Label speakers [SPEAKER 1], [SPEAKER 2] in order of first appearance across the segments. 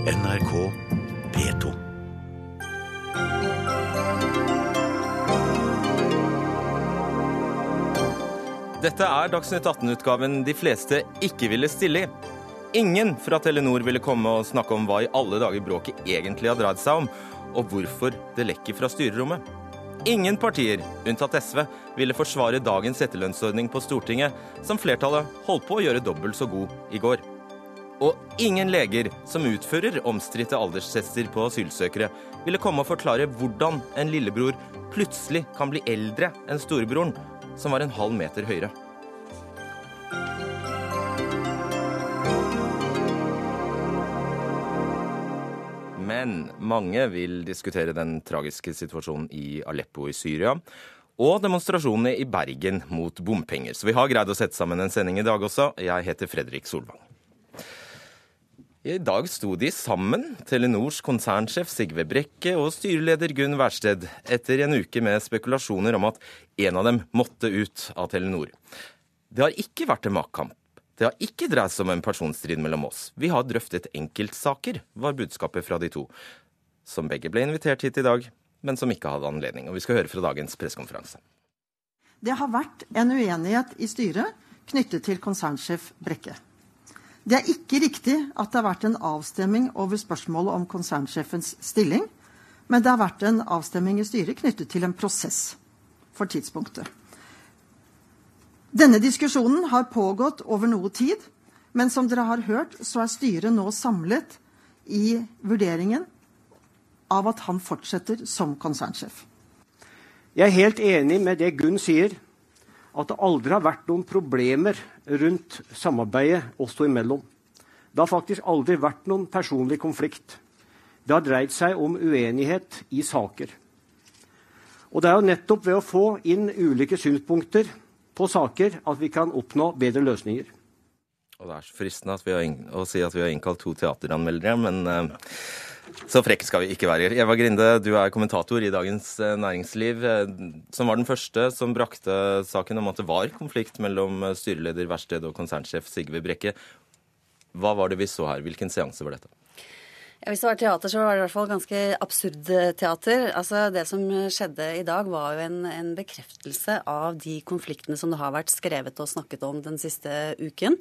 [SPEAKER 1] NRK P2.
[SPEAKER 2] Dette er Dagsnytt 18-utgaven de fleste ikke ville stille i. Ingen fra Telenor ville komme og snakke om hva i alle dager bråket egentlig har dreid seg om, og hvorfor det lekker fra styrerommet. Ingen partier, unntatt SV, ville forsvare dagens etterlønnsordning på Stortinget, som flertallet holdt på å gjøre dobbelt så god i går. Og ingen leger som utfører omstridte alderstester på asylsøkere, ville komme og forklare hvordan en lillebror plutselig kan bli eldre enn storebroren, som var en halv meter høyere. Men mange vil diskutere den tragiske situasjonen i Aleppo i Syria. Og demonstrasjonene i Bergen mot bompenger. Så vi har greid å sette sammen en sending i dag også. Jeg heter Fredrik Solvang. I dag sto de sammen, Telenors konsernsjef Sigve Brekke og styreleder Gunn Wærsted, etter en uke med spekulasjoner om at en av dem måtte ut av Telenor. Det har ikke vært en maktkamp. Det har ikke dreid seg om en personstrid mellom oss. Vi har drøftet enkeltsaker, var budskapet fra de to. Som begge ble invitert hit i dag, men som ikke hadde anledning. Og vi skal høre fra dagens pressekonferanse.
[SPEAKER 3] Det har vært en uenighet i styret knyttet til konsernsjef Brekke. Det er ikke riktig at det har vært en avstemning over spørsmålet om konsernsjefens stilling, men det har vært en avstemning i styret knyttet til en prosess for tidspunktet. Denne diskusjonen har pågått over noe tid, men som dere har hørt, så er styret nå samlet i vurderingen av at han fortsetter som konsernsjef.
[SPEAKER 4] Jeg er helt enig med det Gunn sier, at det aldri har vært noen problemer rundt samarbeidet oss to imellom. Det har faktisk aldri vært noen personlig konflikt. Det har dreid seg om uenighet i saker. Og det er jo nettopp ved å få inn ulike synspunkter på saker at vi kan oppnå bedre løsninger.
[SPEAKER 2] Og Det er så fristende å si at vi har innkalt to teateranmeldere, men uh, så frekke skal vi ikke være. Eva Grinde, du er kommentator i Dagens uh, Næringsliv, uh, som var den første som brakte saken om at det var konflikt mellom styreleder Versted og konsernsjef Sigve Brekke. Hva var det vi så her? Hvilken seanse var dette?
[SPEAKER 5] Hvis det var teater, så var det i hvert fall ganske absurd teater. Altså, Det som skjedde i dag, var jo en, en, bekreftelse av de konfliktene som det har vært skrevet og snakket om den siste uken.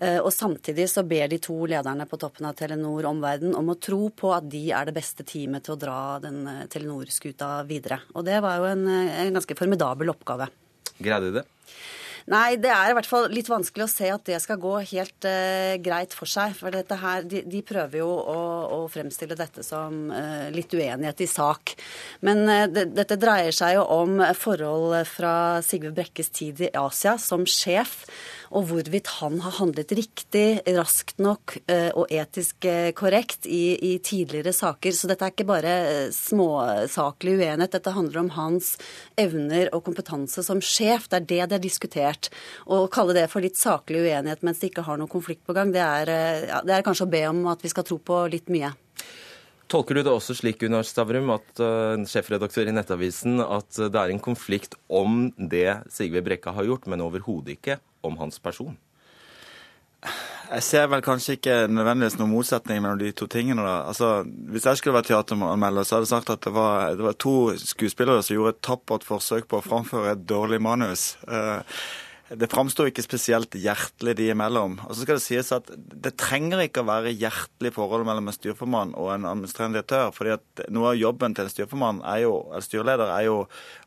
[SPEAKER 5] Eh, og samtidig så ber de to lederne på toppen av Telenor omverdenen om å tro på at de er det beste teamet til å dra den eh, Telenor-skuta videre. Og det var jo en, en ganske formidabel oppgave.
[SPEAKER 2] Greide de det?
[SPEAKER 5] Nei, det er i hvert fall litt vanskelig å se at det skal gå helt uh, greit for seg. For dette her, de, de prøver jo å, å, fremstille dette som uh, litt uenighet i sak. Men uh, det, dette dreier seg jo om forhold fra Sigve Brekkes tid i Asia som sjef og hvorvidt han har handlet riktig, raskt nok eh, og etisk eh, korrekt i, i tidligere saker. Så dette er ikke bare eh, småsaklig uenighet. Dette handler om hans evner og kompetanse som sjef. Det er det det er diskutert. Å kalle det for litt saklig uenighet mens det ikke har noen konflikt på gang, det er, ja, det er kanskje å be om at vi skal tro på litt mye.
[SPEAKER 2] Tolker du det også slik, Gunnar Stavrum, at uh, sjefredaktør i Nettavisen, at det er en konflikt om det Sigve Brekka har gjort, men overhodet ikke om hans person?
[SPEAKER 6] Jeg ser vel kanskje ikke nødvendigvis noen motsetning mellom de to tingene. da. Altså, Hvis jeg skulle vært teateranmelder, så hadde jeg sagt at det var, det var to skuespillere som gjorde et tappert forsøk på å framføre et dårlig manus. Uh, det framstår ikke spesielt hjertelig de imellom. Og så skal Det sies at det trenger ikke å være hjertelig forhold mellom en styrformann og en administrerende direktør. fordi at Noe av jobben til en styrformann er jo, eller styreleder er jo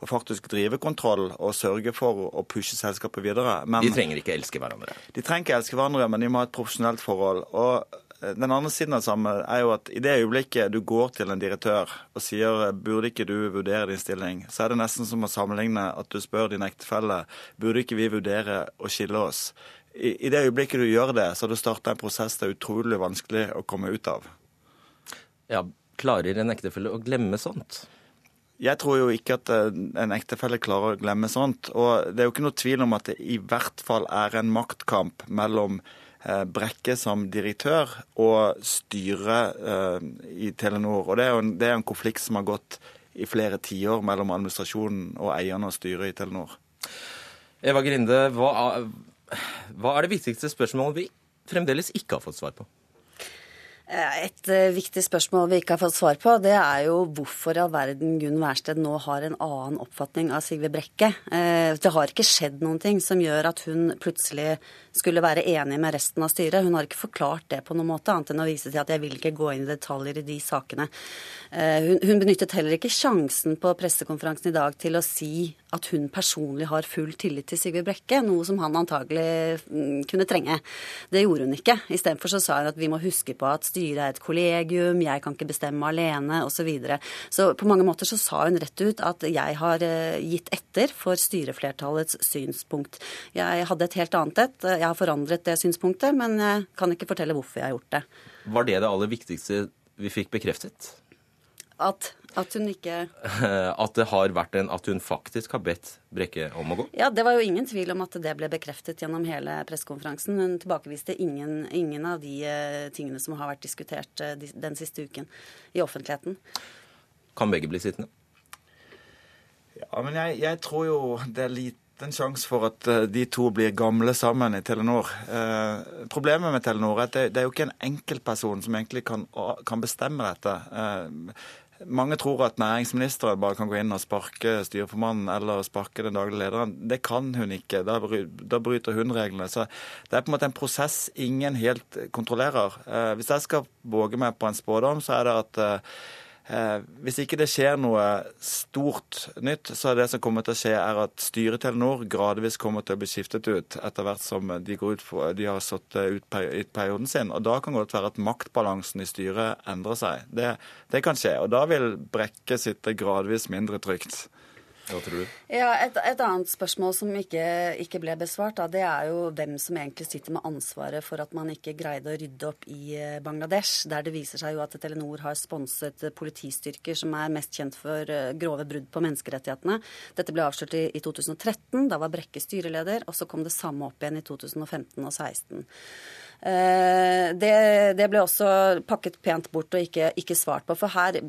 [SPEAKER 6] å faktisk drive kontroll og sørge for å pushe selskapet videre.
[SPEAKER 2] Men, de trenger ikke elske hverandre?
[SPEAKER 6] De trenger ikke elske hverandre, men de må ha et profesjonelt forhold. og den andre siden av det samme er jo at i det øyeblikket du går til en direktør og sier burde ikke du vurdere din stilling, så er det nesten som å sammenligne at du spør din ektefelle burde ikke vi vurdere å skille oss. I, det øyeblikket du gjør det, så har du starta en prosess det er utrolig vanskelig å komme ut av.
[SPEAKER 2] Ja, Klarer en ektefelle å glemme sånt?
[SPEAKER 6] Jeg tror jo ikke at eh, en ektefelle klarer å glemme sånt. Og det er jo ikke noe tvil om at det i hvert fall er en maktkamp mellom Brekke som direktør og styret eh, i Telenor. Og det er, en, det er en konflikt som har gått i flere tiår mellom administrasjonen og eierne og styret i Telenor.
[SPEAKER 2] Eva Grinde, hva er, hva er det viktigste spørsmålet vi fremdeles ikke har fått svar på?
[SPEAKER 5] Eh, et viktig spørsmål vi ikke har fått svar på, det er jo hvorfor i all verden Gunn Wærsted nå har en annen oppfatning av Sigve Brekke. Det har ikke skjedd noen ting som gjør at hun plutselig skulle være enig med resten av styret. Hun har ikke forklart det på noen måte, annet enn å vise til at jeg vil ikke gå inn i detaljer i de sakene. Uh, hun, hun benyttet heller ikke sjansen på pressekonferansen i dag til å si at hun personlig har full tillit til Sigve Brekke, noe som han antagelig mm, kunne trenge. Det gjorde hun ikke. Istedenfor så sa hun at vi må huske på at styret er et kollegium, jeg kan ikke bestemme alene, osv. Så, videre. så på mange måter så sa hun rett ut at jeg har eh, gitt etter for styreflertallets synspunkt. Jeg hadde et helt annet et. Jeg har forandret det synspunktet, men jeg kan ikke fortelle hvorfor jeg har gjort det.
[SPEAKER 2] Var det det aller viktigste vi fikk bekreftet?
[SPEAKER 5] At at hun ikke
[SPEAKER 2] At det har vært en At hun faktisk har bedt Brekke om å gå?
[SPEAKER 5] Ja, det var jo ingen tvil om at det ble bekreftet gjennom hele pressekonferansen. Hun tilbakeviste ingen, ingen av de uh, tingene som har vært diskutert uh, den siste uken i offentligheten.
[SPEAKER 2] Kan begge bli sittende?
[SPEAKER 6] Ja, men jeg, jeg tror jo det er liten sjanse for at uh, de to blir gamle sammen i Telenor. Eh, problemet med Telenor er at det, det, er jo ikke en enkeltperson som egentlig kan, kan bestemme dette. Eh, mange tror at næringsministeren bare kan gå inn og sparke styreformannen eller sparke den daglige lederen. Det kan hun ikke. Da, bryter hun reglene. Så det er på en måte en prosess ingen helt kontrollerer. Eh, hvis jeg skal våge meg på en spådom, så er det at eh, Eh, hvis ikke det skjer noe stort nytt, så er det som kommer til å skje, er at styret i Telenor gradvis kommer til å bli skiftet ut etter hvert som de, ut for, de har satt ut perioden sin. Og Da kan det godt være at maktbalansen i styret endrer seg. Det, det kan skje. Og da vil Brekke sitte gradvis mindre trygt.
[SPEAKER 2] Hva tror du?
[SPEAKER 5] Ja, et, et annet spørsmål som ikke, ikke ble besvart, da, det er jo hvem som egentlig sitter med ansvaret for at man ikke greide å rydde opp i eh, Bangladesh, der det viser seg jo at Telenor har sponset politistyrker som er mest kjent for eh, grove brudd på menneskerettighetene. Dette ble avslørt i, i 2013. Da var Brekke styreleder, og så kom det samme opp igjen i 2015 og 2016. Eh, det, det, ble også pakket pent bort og ikke, ikke, svart på. For her,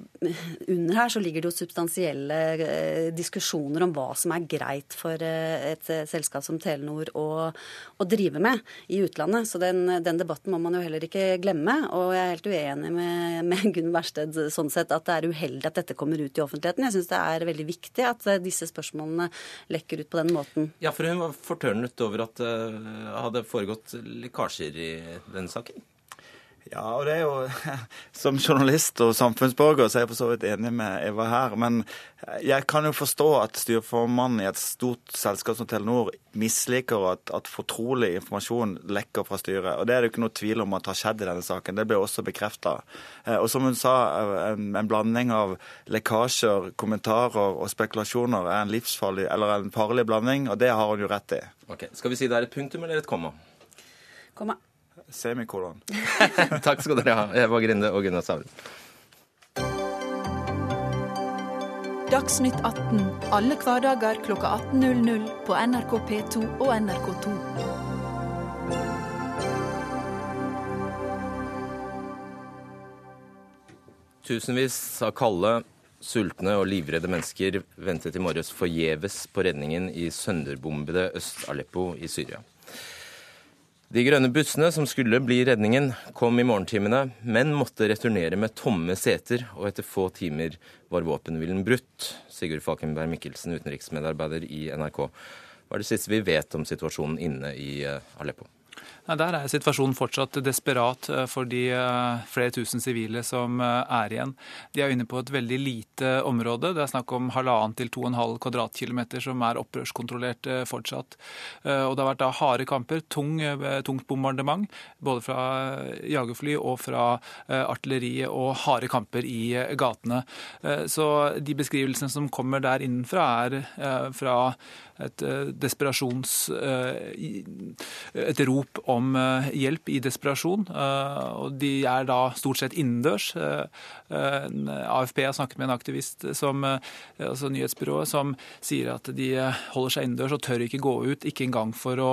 [SPEAKER 5] under her så ligger det jo substansielle eh, diskusjoner om hva som er greit for eh, et selskap som Telenor å, å drive med i utlandet. Så den, den, debatten må man jo heller ikke glemme. Og jeg er helt uenig med, med Gunn Wærsted sånn sett at det er uheldig at dette kommer ut i offentligheten. Jeg syns det er veldig viktig at disse spørsmålene lekker ut på den måten.
[SPEAKER 2] Ja, for hun var fortørnet over at det hadde foregått lekkasjer i denne saken?
[SPEAKER 6] Ja, og det er jo Som journalist og samfunnsborger så er jeg for så vidt enig med Eva her. Men jeg kan jo forstå at styreformannen i et stort selskap som Telenor misliker at, at, fortrolig informasjon lekker fra styret. Og det er det jo ikke noe tvil om at har skjedd i denne saken. Det ble også bekrefta. Eh, og som hun sa, en, en, blanding av lekkasjer, kommentarer og spekulasjoner er en livsfarlig, eller en farlig blanding, og det har hun jo rett i.
[SPEAKER 2] Ok, Skal vi si det er et punktum eller et komma?
[SPEAKER 5] Komma.
[SPEAKER 6] Semikolon.
[SPEAKER 2] Takk skal dere ha, Eva Grinde og Gunnar Savren.
[SPEAKER 7] Dagsnytt 18 alle hverdager klokka 18.00 på NRK P2 og NRK2.
[SPEAKER 2] Tusenvis av kalde, sultne og livredde mennesker ventet i morges forgjeves på redningen i sønderbombede Øst-Aleppo i Syria. De grønne bussene som skulle bli redningen, kom i morgentimene, men måtte returnere med tomme seter, og etter få timer var våpenhvilen brutt. Sigurd Falkenberg Mikkelsen, utenriksmedarbeider i NRK. Hva er det siste vi vet om situasjonen inne i eh, Aleppo?
[SPEAKER 8] Nei, Der er situasjonen fortsatt desperat eh, for de eh, flere tusen sivile som eh, er igjen. De er inne på et veldig lite område. Det er snakk om halvannen til to og en halv kvadratkilometer som er opprørskontrollert fortsatt. Og det har vært da harde kamper, tung, tungt bombardement, både fra jagerfly og fra artilleri, og harde kamper i gatene. Så de beskrivelsene som kommer der innenfra, er fra et desperasjons... Et rop om eh, hjelp i desperasjon. Og de er da stort sett innendørs. AFP har snakket med en aktivist, som, altså nyhetsbyrået, som sier at de holder seg innendørs og tør ikke gå ut, ikke engang for å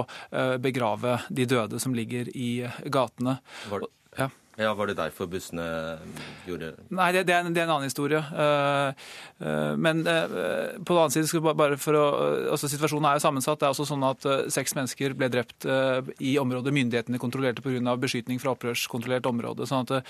[SPEAKER 8] begrave de døde som ligger i gatene.
[SPEAKER 2] Var, ja. Ja, Var det derfor bussene gjorde
[SPEAKER 8] Nei, det, det, er, en, det er en annen historie. Uh, uh, men uh, på den annen side, bare for å, altså Situasjonen er jo sammensatt. Det er også sånn at seks mennesker ble drept i området myndighetene kontrollerte pga. beskytning fra opprørskontrollert område. sånn at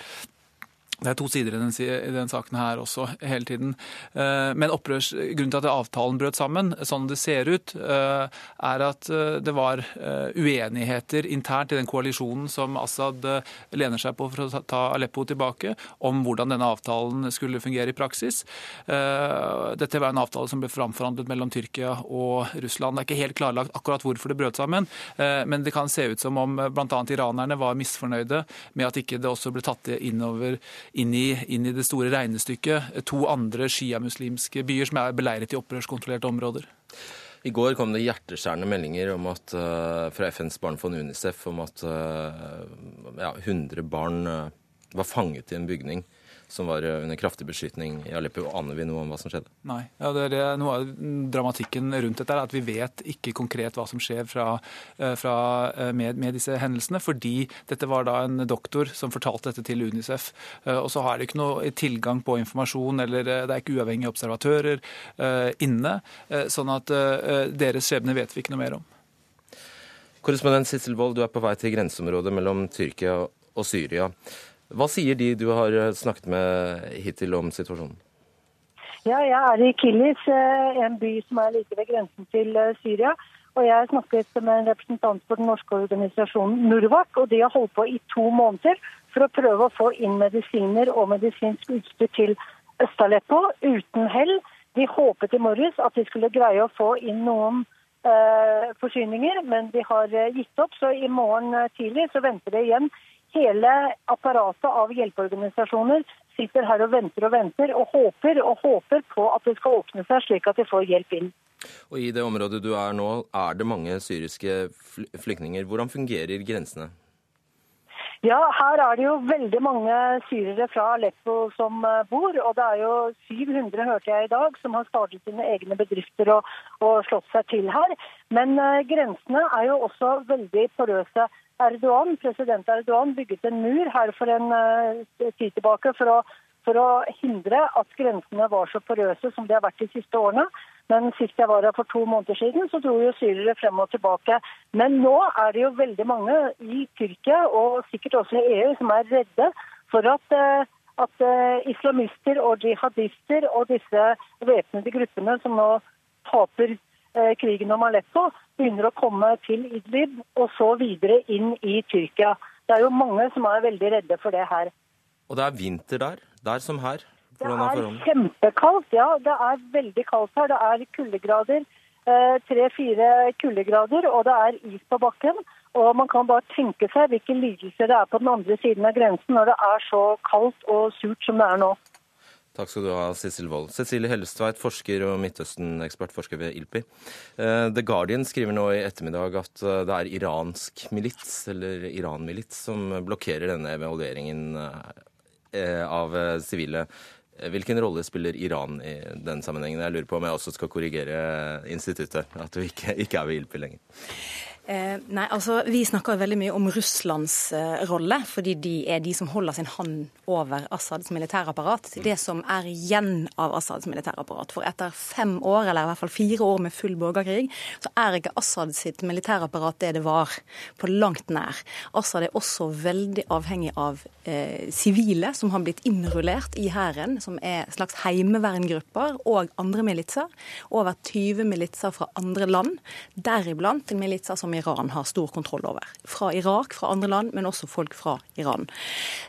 [SPEAKER 8] det er to sider i den, i den, saken her også, hele tiden. Eh, men opprørs, grunnen til at avtalen brøt sammen, sånn det ser ut, eh, er at eh, det var uenigheter internt i den koalisjonen som Assad lener seg på for å ta Aleppo tilbake, om hvordan denne avtalen skulle fungere i praksis. Dette var en avtale som ble framforhandlet mellom Tyrkia og Russland. Det er ikke helt klarlagt akkurat hvorfor det brøt sammen, men det kan se ut som om bl.a. iranerne var misfornøyde med at ikke det også ble tatt innover inn i, inn i det store regnestykket to andre sjiamuslimske byer som er beleiret i opprørskontrollerte områder.
[SPEAKER 2] I går kom det hjerteskjærende meldinger at, uh, fra FNs barnefond UNICEF om at uh, ja, 100 barn var fanget i en bygning som var eh, under kraftig beskytning i Aleppo. Aner vi noe om hva som skjedde?
[SPEAKER 8] Nei. Ja, det er Noe av dramatikken rundt dette er at vi vet ikke konkret hva som skjer fra, eh, fra, eh, med, med, disse hendelsene, fordi dette var da en doktor som fortalte dette til Unicef. Og så har de ikke noe tilgang på informasjon, eller det er ikke uavhengige observatører inne. Sånn at deres skjebne vet vi ikke noe mer om.
[SPEAKER 2] Korrespondent Sissel Wold, du er på vei til grenseområdet mellom Tyrkia og Syria. Hva sier de du har eh, snakket med hittil om situasjonen?
[SPEAKER 9] Ja, jeg er i Kilis, eh, en by som er like ved grensen til eh, Syria. Og jeg snakket med en representant for den norske organisasjonen Nurvak, og de har holdt på i to måneder for å prøve å få inn medisiner og medisinsk utstyr til Øst-Aleppo, uten hell. De håpet i morges at de skulle greie å få inn noen eh, forsyninger, men de har gitt opp. Så i morgen tidlig så venter de igjen hele apparatet av hjelpeorganisasjoner sitter her og venter og venter og håper og håper på at det skal åpne seg, slik at de får hjelp inn.
[SPEAKER 2] Og I det området du er nå, er det mange syriske flyktninger. Hvordan fungerer grensene?
[SPEAKER 9] Ja, her er det jo veldig mange syrere fra Aleppo som eh, bor. Og det er jo 700, hørte jeg i dag, som har startet sine egne bedrifter og, og slått seg til her. Men uh, grensene er jo også veldig porøse. Erdogan, president Erdogan bygget en mur her for en uh, tid tilbake for å, for å, hindre at grensene var så porøse som de har vært de siste årene. Men sist jeg var her for to måneder siden, så dro jo syrere frem og tilbake. Men nå er det jo veldig mange i Tyrkia, og sikkert også i EU, som er redde for at, uh, at uh, islamister og jihadister og disse væpnede gruppene som nå taper krigen om Aleppo, begynner å komme til Idlib og så videre inn i Tyrkia. Det er jo mange som er veldig redde for det her.
[SPEAKER 2] Og det er vinter der? Der som her?
[SPEAKER 9] Det er kjempekaldt, ja. Det er veldig kaldt her. Det er kuldegrader. Eh, tre-fire kuldegrader, og det er is på bakken. Og man kan bare tenke seg hvilke lidelser det er på den andre siden av grensen når det er så kaldt og surt som det er nå.
[SPEAKER 2] Takk skal du ha, Sissel Wold. Cecilie Hellestveit, forsker og Midtøsten-ekspert, forsker ved ILPI. Eh, The Guardian skriver nå i ettermiddag at eh, det er iransk milits, eller Iran-milits, som blokkerer denne evalueringen eh, av sivile. Hvilken rolle spiller Iran i den sammenhengen? Jeg lurer på om jeg også skal korrigere instituttet, at du ikke, ikke er ved ILPI lenger.
[SPEAKER 10] Eh, nei, altså Vi snakker veldig mye om Russlands eh, rolle, fordi de er de som holder sin hånd over Assads militærapparat. Det som er igjen av Assads militærapparat. For etter fem år, eller i hvert fall fire år med full borgerkrig, så er ikke Assad sitt militærapparat det det var, på langt nær. Assad er også veldig avhengig av eh, sivile eh, som har blitt innrullert i hæren, som er slags heimeverngrupper, og andre militser. Over 20 militser fra andre land, deriblant militser som som Iran har stor kontroll over. Fra Irak, fra andre land, men også folk fra Iran.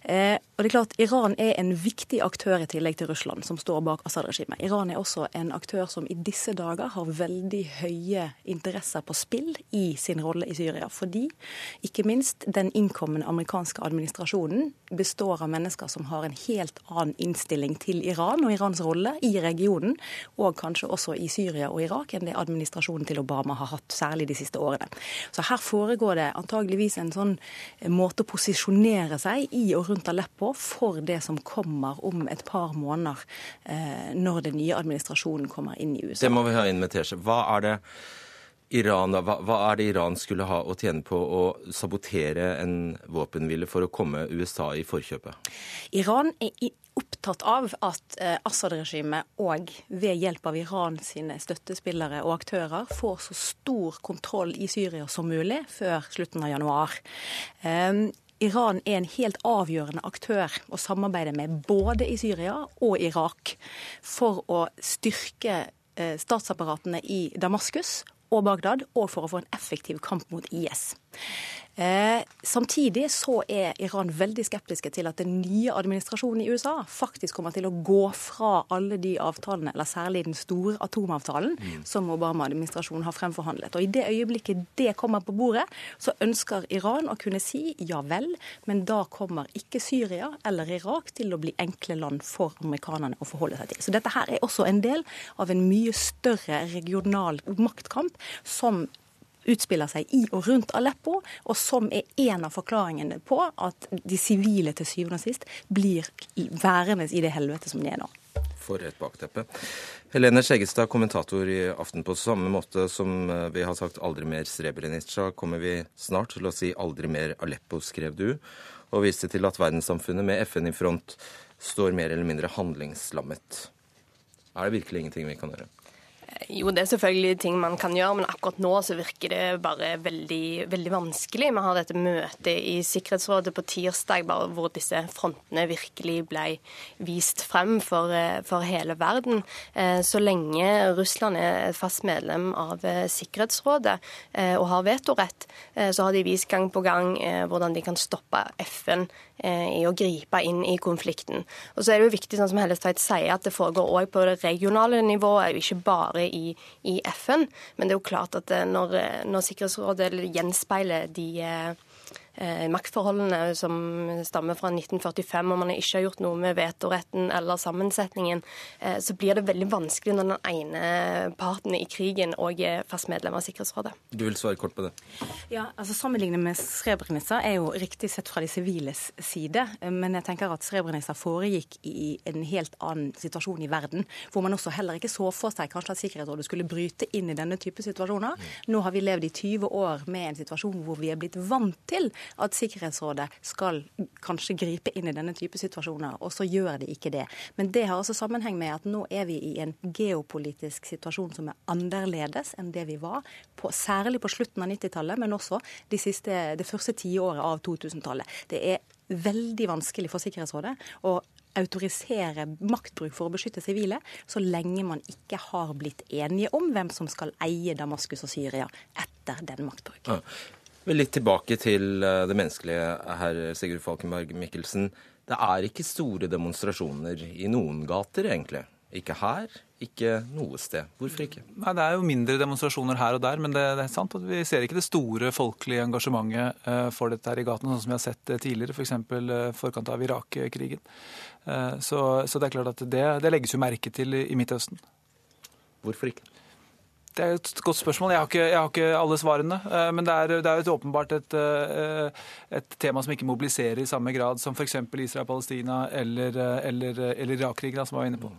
[SPEAKER 10] Eh, og det er klart, Iran er en viktig aktør i tillegg til Russland, som står bak Assad-regimet. Iran er også en aktør som i disse dager har veldig høye interesser på spill i sin rolle i Syria. Fordi ikke minst den innkommende amerikanske administrasjonen består av mennesker som har en helt annen innstilling til Iran og Irans rolle i regionen, og kanskje også i Syria og Irak, enn det administrasjonen til Obama har hatt, særlig de siste årene. Så her foregår det antageligvis en sånn måte å posisjonere seg i og rundt Aleppo for det som kommer om et par måneder, eh, når den nye administrasjonen kommer inn i USA.
[SPEAKER 2] Det må vi ha inn med Tesje. Hva er det Iran, hva, hva er det Iran skulle ha å tjene på å sabotere en våpenhvile for å komme USA i forkjøpet?
[SPEAKER 10] Iran er opptatt av at eh, Assad-regimet og ved hjelp av Iran sine støttespillere og aktører får så stor kontroll i Syria som mulig før slutten av januar. Um, Iran er en helt avgjørende aktør å samarbeide med både i Syria og Irak for å styrke eh, statsapparatene i Damaskus og Bagdad, og for å få en effektiv kamp mot IS. Eh, samtidig så er Iran veldig skeptiske til at den nye administrasjonen i USA faktisk kommer til å gå fra alle de avtalene, eller særlig den store atomavtalen, mm. som Obama-administrasjonen har fremforhandlet. Og I det øyeblikket det kommer på bordet, så ønsker Iran å kunne si ja vel, men da kommer ikke Syria eller Irak til å bli enkle land for amerikanerne å forholde seg til. Så dette her er også en del av en mye større regional maktkamp som utspiller seg i og rundt Aleppo, og som er en av forklaringene på at de sivile til syvende og sist blir værende i det helvete som de er nå.
[SPEAKER 2] For et bakteppe. Helene Skjeggestad, kommentator i Aften på samme måte som eh, vi har sagt 'aldri mer Srebrenica', kommer vi snart til å si 'aldri mer Aleppo', skrev du, og viste til at verdenssamfunnet med FN i front står mer eller mindre handlingslammet. Er det virkelig ingenting vi kan gjøre?
[SPEAKER 11] Jo, det er selvfølgelig ting man kan gjøre, men akkurat nå så virker det bare veldig, veldig vanskelig. Vi har dette møtet i Sikkerhetsrådet på tirsdag hvor disse frontene virkelig ble vist frem for, eh, for hele verden. Eh, så lenge Russland er fast medlem av eh, Sikkerhetsrådet og har vetorett, så har de vist gang på gang hvordan de kan stoppe FN i å gripe inn i konflikten. Og så er det jo viktig, sånn som Hellestveit sier, at det foregår òg på det regionale nivået, ikke bare i, i, FN. Men det er jo klart at eh, når, eh, når Sikkerhetsrådet gjenspeiler de eh, eh, maktforholdene som stammer fra 1945, og man ikke har gjort noe med vetoretten eller sammensetningen, eh, så blir det veldig vanskelig når den ene parten i krigen òg er fast medlem av Sikkerhetsrådet.
[SPEAKER 2] Du vil svare kort på det?
[SPEAKER 10] Ja, altså Sammenlignet med Srebrenica er jo riktig sett fra de siviles side, men jeg tenker at Srebrenica foregikk i en helt annen situasjon i verden, hvor man også heller ikke så for seg kanskje at Sikkerhetsrådet skulle bryte inn i denne type situasjoner. Nå har vi levd i 20 år med en situasjon hvor vi er blitt vant til at Sikkerhetsrådet skal kanskje gripe inn i denne type situasjoner, og så gjør de ikke det. Men det har også sammenheng med at nå er vi i en geopolitisk situasjon som er annerledes enn det vi var, på, særlig på slutten av 90-tallet, men også de siste, det første tiåret av 2000-tallet. Det er veldig vanskelig for Sikkerhetsrådet å autorisere maktbruk for å beskytte sivile, så lenge man ikke har blitt enige om hvem som skal eie Damaskus og Syria etter den maktbruken. Ja.
[SPEAKER 2] Litt tilbake til eh, det menneskelige, herr Sigurd Falkenberg Mikkelsen. Det er ikke store demonstrasjoner i noen gater, egentlig. Ikke her, ikke noe sted. Hvorfor ikke?
[SPEAKER 8] Nei, Det er jo mindre demonstrasjoner her og der, men det, det er sant at vi ser ikke det store folkelige engasjementet uh, for dette her i gatene, sånn som vi har sett uh, tidligere, f.eks. For forkant av Irak-krigen. Så, så, det er klart at det, det legges jo merke til i, i Midtøsten.
[SPEAKER 2] Hvorfor ikke?
[SPEAKER 8] Det er et godt spørsmål. Jeg har ikke, jeg har ikke alle svarene. Eh, men det er, det er et åpenbart et, eh, et, tema som ikke mobiliserer i samme grad som f.eks. Israel-Palestina eller, eh, eller, eller Irak-krigen, som jeg var inne på.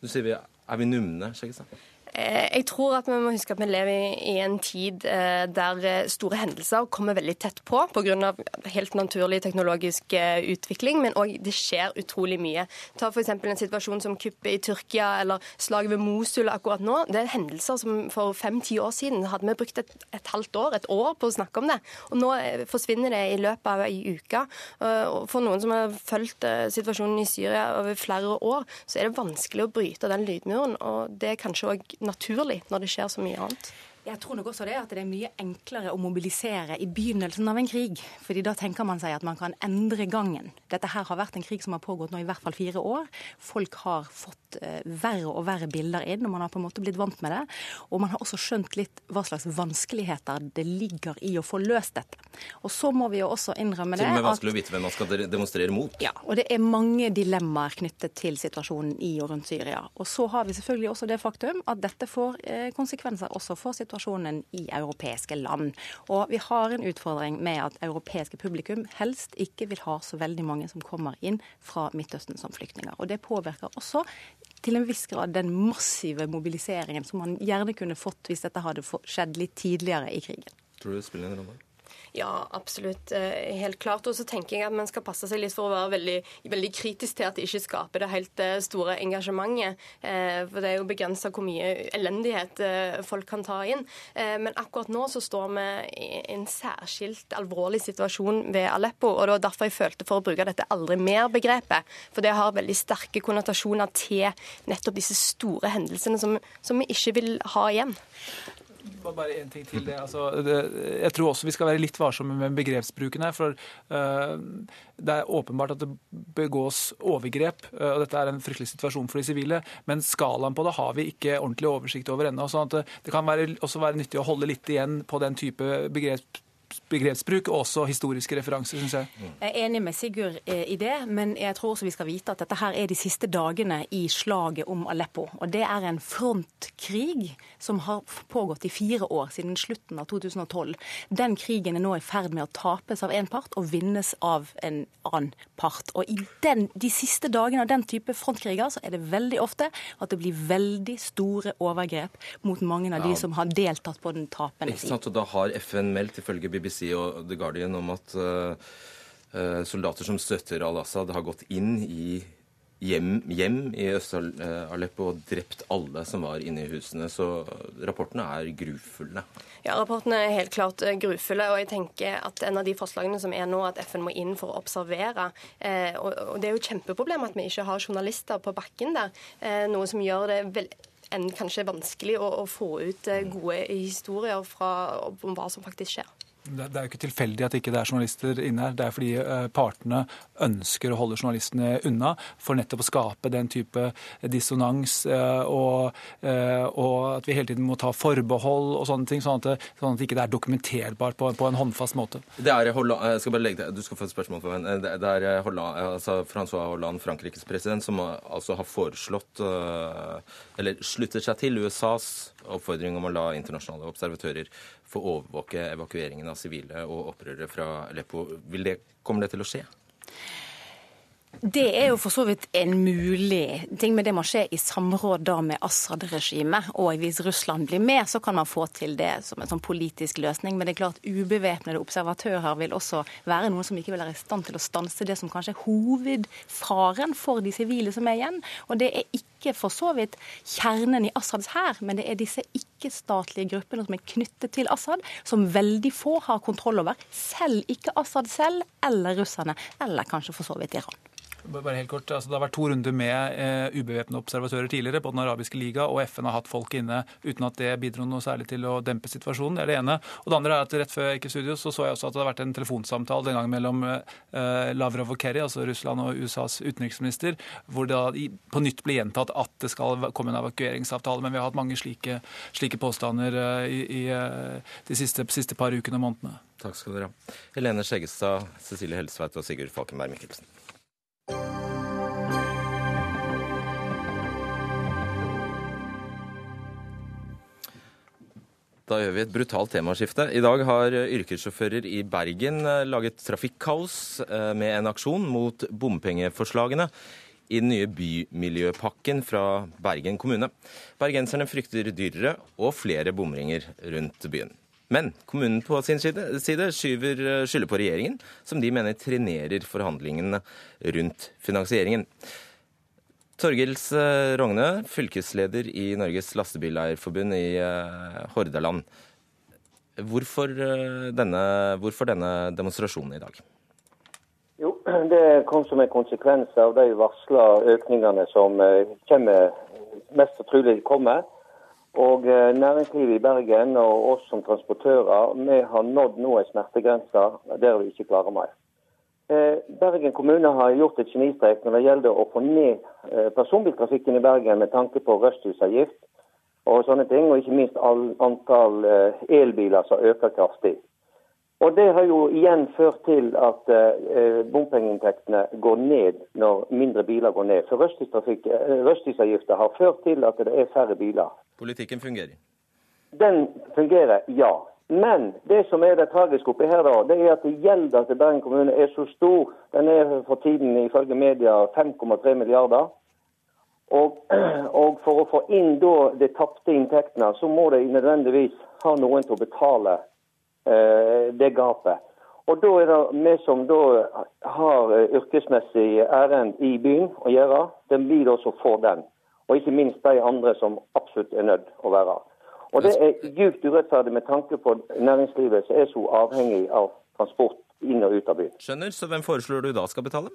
[SPEAKER 2] Du sier vi, Er vi numne, Skjeggestad?
[SPEAKER 11] Eh, jeg tror at vi må huske at vi lever i en tid eh, der eh, store hendelser kommer veldig tett på pga. helt naturlig teknologisk utvikling, men òg det skjer utrolig mye. Ta f.eks. en situasjon som kuppet i Tyrkia eller slaget ved Mosul akkurat nå. Det er hendelser som for fem-ti år siden hadde vi brukt et, et, halvt år, et år på å snakke om det. Og nå forsvinner det i løpet av ei uke. For noen som har fulgt situasjonen i Syria over flere år, så er det vanskelig å bryte den lydmuren. og det er kanskje også naturlig når det skjer så mye annet.
[SPEAKER 10] Jeg tror nok også det at det er mye enklere å mobilisere i begynnelsen av en krig. fordi da tenker man seg at man kan endre gangen. Dette her har vært en krig som har pågått nå i hvert fall fire år. Folk har fått uh, verre og verre bilder inn, og man har på en måte blitt vant med det. Og man har også skjønt litt hva slags vanskeligheter det ligger i å få løst dette. Og så må vi jo også innrømme det
[SPEAKER 2] Til og med vanskelig å vite hvem man skal demonstrere mot.
[SPEAKER 10] Ja, og det er mange dilemmaer knyttet til situasjonen i og rundt Syria. Og så har vi selvfølgelig også det faktum at dette får uh, konsekvenser også for situasjonen situasjonen i europeiske land. Og vi har en utfordring med at europeiske publikum helst ikke vil ha så veldig mange som kommer inn fra Midtøsten som flyktninger. Og det påvirker også til en viss grad den massive mobiliseringen som man gjerne kunne fått hvis dette hadde skjedd litt tidligere i krigen.
[SPEAKER 2] Tror du det spiller en rolle?
[SPEAKER 11] Ja, absolutt. Eh, helt klart. Og så tenker jeg at man skal passe seg litt for å være veldig, veldig kritisk til at det ikke skaper det helt eh, store engasjementet. Eh, for det er jo begrensa hvor mye elendighet folk kan ta inn. Men akkurat nå så står vi i en særskilt alvorlig situasjon ved Aleppo. Og det var derfor jeg følte for å bruke dette aldri mer-begrepet. For det har veldig sterke konnotasjoner til nettopp disse store hendelsene som, som vi ikke vil ha igjen.
[SPEAKER 8] Bare én ting til det. Altså, det. Jeg tror også vi skal være litt varsomme med begrepsbruken her. For uh, det er åpenbart at det begås overgrep, uh, og dette er en fryktelig situasjon for de sivile. Men skalaen på det har vi ikke ordentlig oversikt over ennå. sånn at det kan være, også være nyttig å holde litt igjen på den type begrepsbruk begrepsbruk og også historiske referanser, syns jeg.
[SPEAKER 10] Jeg er enig med Sigurd eh, i det, men jeg tror også vi skal vite at dette her er de siste dagene i slaget om Aleppo. Og det er en frontkrig som har pågått i fire år, siden slutten av 2012. Den krigen er nå i ferd med å tapes av én part og vinnes av en annen part. Og i den, de siste dagene av den type frontkriger så er det veldig ofte at det blir veldig store overgrep mot mange av ja. de som har deltatt på den tapende
[SPEAKER 2] siden. Og da har FN meldt, ifølge BBC og The Guardian om at uh, soldater som støtter al-Assad, har gått inn i hjem, hjem i Øst-Aleppo og drept alle som var inne i husene. Så rapportene er grufulle.
[SPEAKER 11] Ja, rapportene er helt klart eh, grufulle. Og jeg tenker at en av de forslagene som er nå, at FN må inn for å observere eh, og, Det er jo et kjempeproblem at vi ikke har journalister på bakken der. Eh, noe som gjør det veldig enn kanskje vanskelig å, å, få ut gode historier fra, om hva som faktisk skjer.
[SPEAKER 8] Det er jo ikke tilfeldig at ikke det er journalister inne her. Det er fordi eh, partene ønsker å holde journalistene unna for nettopp å skape den type dissonans eh, og, eh, og at vi hele tiden må ta forbehold og sånne ting, sånn at, det, sånn at ikke er dokumenterbart på, på, en håndfast måte.
[SPEAKER 2] Det er Holland, jeg skal bare legge det, Du skal få et spørsmål for meg. Det er Holland, altså Francois Hollande, Frankrikes president, som altså har foreslått, eller slutter seg til USAs oppfordring om å la internasjonale observatører få overvåke evakueringen av sivile og opprørere fra Aleppo. Det, kommer det til å skje?
[SPEAKER 10] Det er jo for så vidt en mulig ting, men det må skje i samråd da med Assad-regimet. Og hvis Russland blir med, så kan man få til det som en sånn politisk løsning. Men det er klart ubevæpnede observatører vil også være noen som ikke vil være i stand til å stanse det som kanskje er hovedfaren for de sivile som er igjen. Og det er ikke for så vidt kjernen i Assads hær, men det er disse ikke-statlige gruppene som er knyttet til Assad, som veldig få har kontroll over. Selv ikke Assad selv, eller russerne, eller kanskje for så vidt Iran.
[SPEAKER 8] Bare helt kort, altså Det har vært to runder med eh, ubevæpnede observatører tidligere på Den arabiske liga, og FN har hatt folk inne uten at det bidro noe særlig til å dempe situasjonen. Det er det ene. Og det andre er at rett før jeg gikk i studio, så så jeg også at det har vært en telefonsamtale den gang mellom eh, Lavrov og Kerry, altså Russland og USAs utenriksminister, hvor det da på nytt ble gjentatt at det skal komme en evakueringsavtale. Men vi har hatt mange slike, slike påstander eh, i, i eh, de siste, siste par ukene og månedene.
[SPEAKER 2] Takk skal dere ha. Helene Skjeggestad, Cecilie Helsveit og Sigurd Falkenberg Mikkelsen. Da gjør vi et brutalt temaskifte. I dag har yrkessjåfører i Bergen eh, laget trafikkaos eh, med en aksjon mot bompengeforslagene i den nye bymiljøpakken fra Bergen kommune. Bergenserne frykter dyrere og flere bomringer rundt byen. Men kommunen på sin side, skyver, eh, skylder på regjeringen, som de mener trenerer forhandlingene rundt finansieringen. Torgils Rognø, Rogne, fylkesleder i Norges Lastebileierforbund i eh, Hordaland. Hvorfor denne, hvorfor denne demonstrasjonen i dag?
[SPEAKER 12] Jo, Det kom som en konsekvens av de varsla økningene som kommer, mest trolig kommer og eh, Næringslivet i Bergen og oss som transportører vi har nådd nå en smertegrense der vi ikke klarer mer. Eh, Bergen kommune har gjort et genistrek når det gjelder å få ned eh, personbiltrafikken i Bergen med tanke på rushtidsavgift og sånne ting, og ikke minst antall elbiler som øker kraftig. Og Det har jo igjen ført til at eh, bompengeinntektene går ned når mindre biler går ned. For Rushtidsavgifta har ført til at det er færre biler.
[SPEAKER 2] Politikken fungerer?
[SPEAKER 12] Den fungerer, ja. Men det som er det tragiske oppi her, da, det er at gjelda til Bergen kommune er så stor. Den er for tiden ifølge media 5,3 milliarder. Og, og for å få inn da de tapte inntektene, så må de nødvendigvis ha noen til å betale eh, det gapet. Og da er det vi som da har eh, yrkesmessig ærend i byen å gjøre, det blir da som får den. Og ikke minst de andre som absolutt er nødt å være. Og det er djupt urettferdig med tanke på næringslivet som er så avhengig av transport inn og ut av byen.
[SPEAKER 2] Skjønner, så hvem foreslår du da skal betale?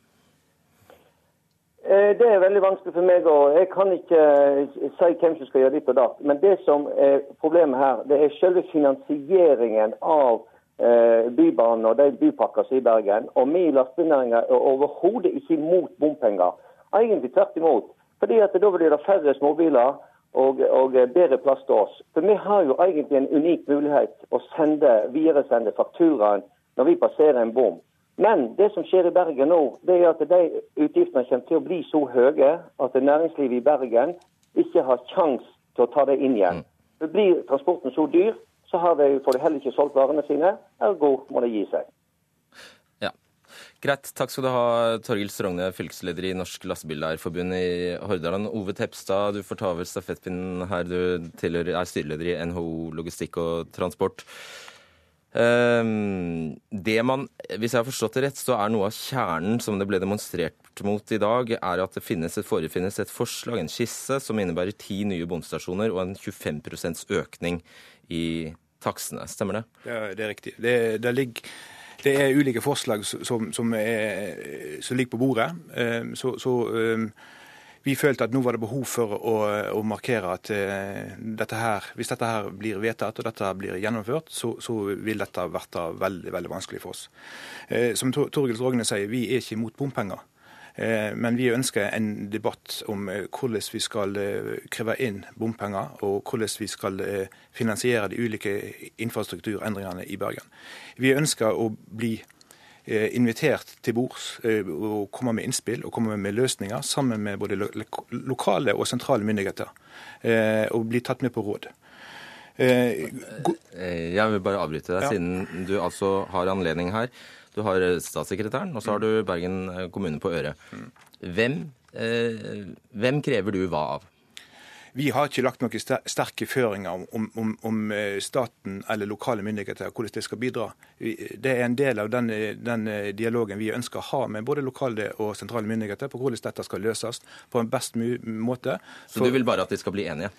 [SPEAKER 12] Eh, Det er veldig vanskelig for meg, og jeg kan ikke eh, si hvem som skal gjøre ditt og datt. Men det som er problemet her, det er selve finansieringen av eh, Bybanen og de bypakkene i Bergen. Og vi i lastebilnæringa er overhodet ikke imot bompenger. Egentlig tvert imot. Fordi at da blir det færre småbiler og, og bedre plass til oss. For vi har jo egentlig en unik mulighet å sende, videresende fakturaen når vi passerer en bom. Men det som skjer i Bergen nå, det er at de utgiftene kommer til å bli så høye at næringslivet i Bergen ikke har kjangs til å ta det inn igjen. For Blir transporten så dyr, så har de, får de heller ikke solgt varene sine, ergo må de gi seg.
[SPEAKER 2] Ja. Greit. Takk skal du ha, Torgild Strogne, fylkesleder i Norsk Lastebileier-forbund i Hordaland. Ove Tepstad, du får ta over stafettpinnen her. Du er styreleder i NHO Logistikk og Transport. Ehm, det man, Hvis jeg har forstått det rett, så er noe av kjernen som det ble demonstrert mot i dag, er at det finnes et, forefinnes et forslag, en skisse, som innebærer ti nye bomstasjoner og en 25% økning i takstene. Stemmer det?
[SPEAKER 13] Er, det er riktig. Det, det, ligger, det, er ulike forslag som, som, er, som ligger på bordet. Ehm, så, så ehm, vi følte at nå var det behov for å, å markere at uh, dette her, hvis dette her blir vedtatt og dette blir gjennomført, så, så vil dette bli veldig veldig vanskelig for oss. Uh, som Torgild Rogne sier, vi er ikke imot bompenger. Uh, men vi ønsker en debatt om hvordan vi skal kreve inn bompenger, og hvordan vi skal finansiere de ulike infrastrukturendringene i Bergen. Vi ønsker å bli Eh, invitert til bords eh, og komme med innspill og komme med løsninger sammen med både lokale og sentrale myndigheter. Eh, og bli tatt med på råd.
[SPEAKER 2] Jeg vil bare avbryte deg, ja. siden du altså har anledning her. Du har statssekretæren, og så har du Bergen kommune på øret. Mm. Hvem, hvem krever du hva av?
[SPEAKER 13] Vi har ikke lagt noen sterke føringer om, om, om, eh, staten eller lokale myndigheter hvordan det skal bidra. Det er en del av den, den, eh, dialogen vi ønsker å ha med både lokale og sentrale myndigheter på hvordan dette skal løses på en best måte.
[SPEAKER 2] Så du vil bare at de skal bli enige?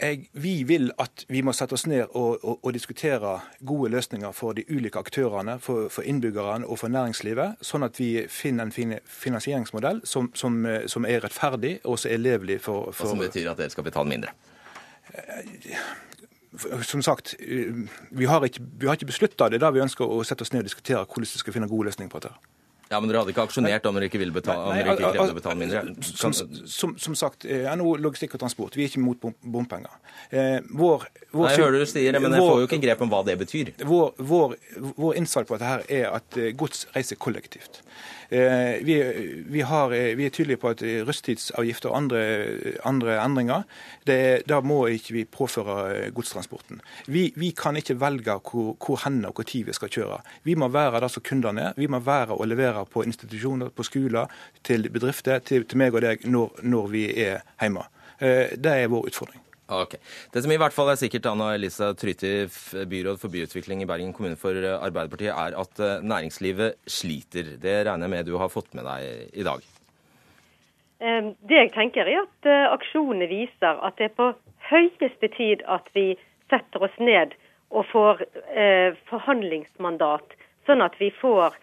[SPEAKER 13] Jeg, vi vil at vi må sette oss ned og, og, og diskutere gode løsninger for de ulike aktørene, for, for, innbyggerne og for næringslivet, sånn at vi finner en finansieringsmodell som, som, som er rettferdig og som er levelig for, for
[SPEAKER 2] Og som betyr at dere skal betale mindre?
[SPEAKER 13] Som sagt, vi har ikke, vi har ikke beslutta det da vi ønsker å sette oss ned og diskutere hvordan vi skal finne gode løsninger på dette.
[SPEAKER 2] Ja, Men dere hadde ikke aksjonert om dere ikke, ville betale, om dere ikke krevde å betale mindre?
[SPEAKER 13] Som, som, som sagt, eh, NHO Logistikk og Transport, vi er ikke imot bompenger. Eh, vår,
[SPEAKER 2] vår, Nei, jeg hører du sier det, men jeg får jo ikke grep om hva det betyr.
[SPEAKER 13] Vår, vår, vår innsalg på dette her er at eh, gods reiser kollektivt. Vi, vi, har, vi, er tydelige på at rushtidsavgifter og andre, andre endringer, det, da må ikke vi påføre godstransporten. Vi, vi kan ikke velge hvor, hvor hen og når vi skal kjøre. Vi må være der som kundene er. Vi må være og levere på institusjoner, på skoler, til bedrifter, til, til meg og deg når, når, vi er hjemme. Eh, det er vår utfordring.
[SPEAKER 2] Ok. Det som i hvert fall er sikkert, Anna Elisa Tryti, byråd for byutvikling i Bergen kommune for Arbeiderpartiet, er at eh, næringslivet sliter. Det regner jeg med du har fått med deg i dag?
[SPEAKER 14] Det jeg tenker er at eh, aksjonene viser at det er på høyeste tid at vi setter oss ned og får forhandlingsmandat, sånn at vi får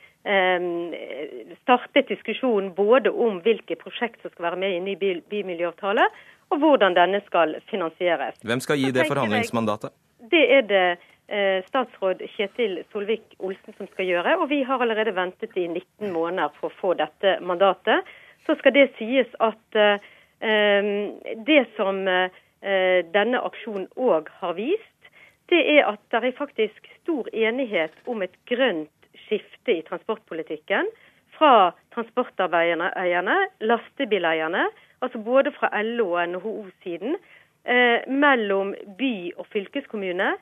[SPEAKER 14] startet diskusjon både om hvilke prosjekt som skal være med i ny bymiljøavtale, og hvordan denne skal finansieres.
[SPEAKER 2] Hvem skal gi det forhandlingsmandatet?
[SPEAKER 14] Det er det eh, statsråd Kjetil Solvik-Olsen som skal gjøre. Og vi har allerede ventet i 19 måneder for å få dette mandatet. Så skal det sies at eh, det som eh, denne aksjonen òg har vist, det er at det er faktisk stor enighet om et grønt skifte i transportpolitikken fra transportarbeiderne, lastebileierne, altså både fra LO og NHO-siden, eh, mellom by og fylkeskommune.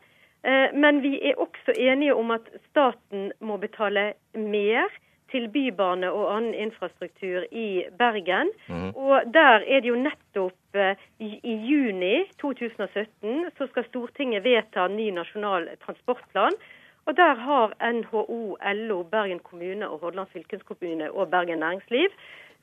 [SPEAKER 14] Eh, men vi er også enige om at staten må betale mer til bybane og annen infrastruktur i Bergen.
[SPEAKER 15] Mm.
[SPEAKER 14] Og der er det jo nettopp eh, i, juni 2017 så skal Stortinget vedta ny nasjonal transportplan. Og der har NHO, LO, Bergen kommune og Hordaland fylkeskommune og Bergen næringsliv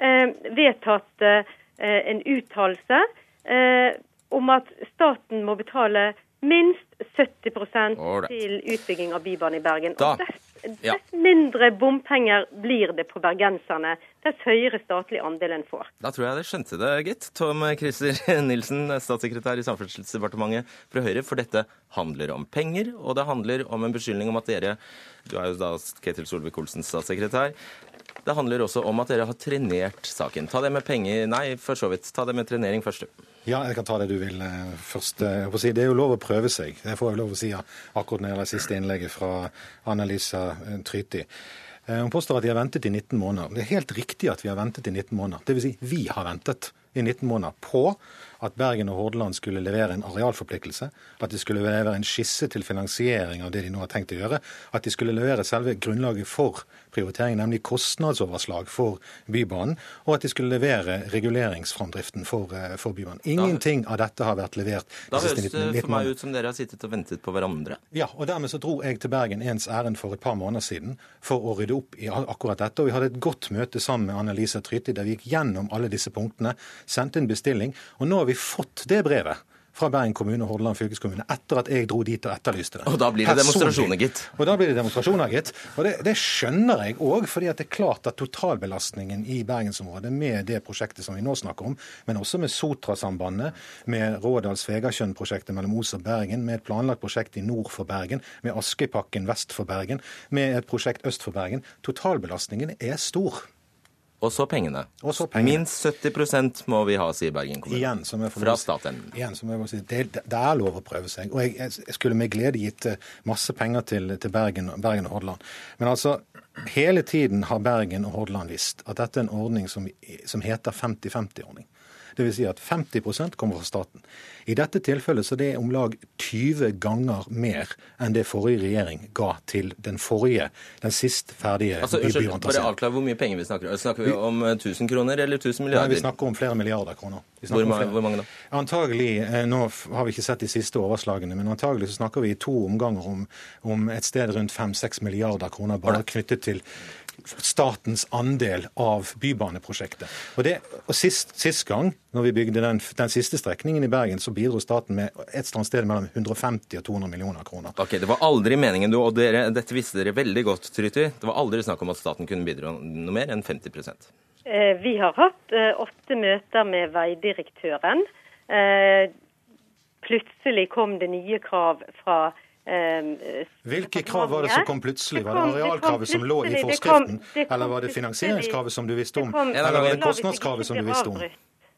[SPEAKER 14] eh, vedtatt eh, en uttalelse eh, om at staten må betale minst 70
[SPEAKER 2] Ålreit.
[SPEAKER 14] til utbygging av Bybanen i Bergen.
[SPEAKER 2] Da-
[SPEAKER 14] Og dess, dess mindre bompenger blir det på bergenserne, dess høyere statlig andel en får.
[SPEAKER 2] Da tror jeg dere skjønte det, gitt. Tom Christer Nilsen, statssekretær i Samferdselsdepartementet fra Høyre. For dette handler om penger, og det handler om en beskyldning om at dere Du er jo da Ketil Solvik-Olsens statssekretær. Det handler også om at dere har trenert saken. Ta det med penger Nei, for så vidt. Ta det med trenering først, du.
[SPEAKER 15] Ja, jeg kan ta det du vil eh, først. Eh, Det er jo lov å prøve seg. Det får jeg lov å si akkurat når det gjelder siste innlegget fra Annelisa eh, Tryti. Hun påstår at de har ventet i 19 måneder. Det er helt riktig at vi har ventet i 19 måneder. Dvs. Si, vi har ventet i 19 måneder på at Bergen og Hordaland skulle levere en arealforpliktelse, at de skulle levere en skisse til finansiering av det de nå har tenkt å gjøre, at de skulle levere selve grunnlaget for prioritering, nemlig kostnadsoverslag for Bybanen, og at de skulle levere reguleringsframdriften for, eh, for Bybanen. Ingenting av dette har vært levert
[SPEAKER 2] Da høres det
[SPEAKER 15] 19
[SPEAKER 2] for meg ut som dere har sittet og ventet på hverandre.
[SPEAKER 15] Ja, og dermed så dro jeg til Bergen ens ærend for et par måneder siden for å rydde opp i akkurat dette. Og vi hadde et godt møte sammen med Annelisa Tryti der vi gikk gjennom alle disse punktene, sendte en bestilling, og nå har vi fått det brevet. Fra Bergen kommune og Hordaland fylkeskommune etter at jeg dro dit og etterlyste det.
[SPEAKER 2] Og da blir det demonstrasjoner, gitt.
[SPEAKER 15] Og da blir det demonstrasjoner, gitt. Og det, det skjønner jeg òg, fordi det er klart at totalbelastningen i bergensområdet med det prosjektet som vi nå snakker om, men også med Sotrasambandet, med Rådals-Vegardkjønn-prosjektet mellom Os og Bergen, med et planlagt prosjekt i nord for Bergen, med Askøypakken vest for Bergen, med et prosjekt øst for Bergen. Totalbelastningen er stor.
[SPEAKER 2] Og så pengene.
[SPEAKER 15] Og så pengene.
[SPEAKER 2] Minst 70% må vi ha, sier Bergen kommune.
[SPEAKER 15] Igjen, som jeg får
[SPEAKER 2] Fra staten.
[SPEAKER 15] Igjen, som jeg må si, det, det er lov å prøve seg. Og jeg, jeg skulle med glede gitt eh, masse penger til, til Bergen, Bergen og Hordaland. Men altså, hele tiden har Bergen og Hordaland visst at dette er en ordning som, som heter 50-50-ordning. Det vil si at 50% kommer fra staten. I dette tilfellet så det er om lag 20 ganger mer enn det forrige regjering ga til den forrige, den sist ferdige
[SPEAKER 2] Altså, unnskyld, bare
[SPEAKER 15] avklare
[SPEAKER 2] avklar hvor mye penger vi snakker om. Snakker vi om eh, 1000 kroner eller 1000 milliarder?
[SPEAKER 15] Nei, vi snakker om flere milliarder kroner.
[SPEAKER 2] Hvor
[SPEAKER 15] snakker om
[SPEAKER 2] ma-
[SPEAKER 15] flere.
[SPEAKER 2] hvor mange da?
[SPEAKER 15] Antagelig, eh, Nå har vi ikke sett de siste overslagene, men antagelig så snakker vi i to omganger om, om et sted rundt 5-6 milliarder kroner bare knyttet til statens andel av bybaneprosjektet. Og, det, og sist, sist gang, når vi bygde den, den siste strekningen i Bergen, så bidro staten med et eller annet sted mellom 150 og 200 millioner kroner.
[SPEAKER 2] Ok, Det var aldri meningen, du, og dere, dette visste dere veldig godt, Tryti. Det var aldri snakk om at staten kunne bidra noe mer enn 50
[SPEAKER 14] Eh, Vi har hatt eh, åtte møter med veidirektøren. Eh, Plutselig kom det nye krav fra
[SPEAKER 15] Hvilke krav var det som kom plutselig? Var det
[SPEAKER 14] kom-
[SPEAKER 15] arealkravet som lå i forskriften,
[SPEAKER 14] kom- kom
[SPEAKER 15] eller var det finansieringskravet som du visste om, eller var det kostnadskravet som du visste om?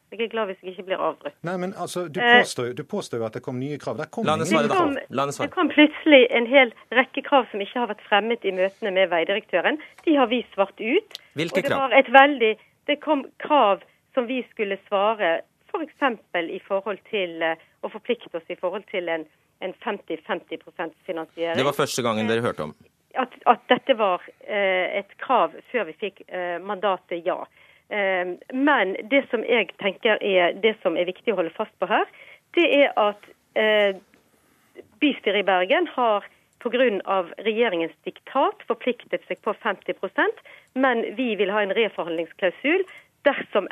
[SPEAKER 14] Jeg er glad hvis jeg ikke blir avbrutt.
[SPEAKER 15] Nei, men altså, Du
[SPEAKER 14] Eh,
[SPEAKER 15] påstår, jo- du påstår jo at det kom nye krav. Der kom det,
[SPEAKER 2] svare.
[SPEAKER 14] Det kom plutselig en hel rekke krav som ikke har vært fremmet i møtene med veidirektøren. De har vi svart ut.
[SPEAKER 2] Hvilke krav?
[SPEAKER 14] det? Veldig, det kom krav som vi skulle svare f.eks. i forhold til eh, å forplikte oss i forhold til en, en 50-50% finansiering.
[SPEAKER 2] Det var første gangen dere hørte om.
[SPEAKER 14] at, at dette var eh, et krav før vi fikk eh, mandatet, ja. Eh, men det som jeg tenker er det som er viktig å holde fast på her, det er at eh, bystyret i Bergen har pga. regjeringens diktat forpliktet seg på 50% men vi vil ha en reforhandlingsklausul dersom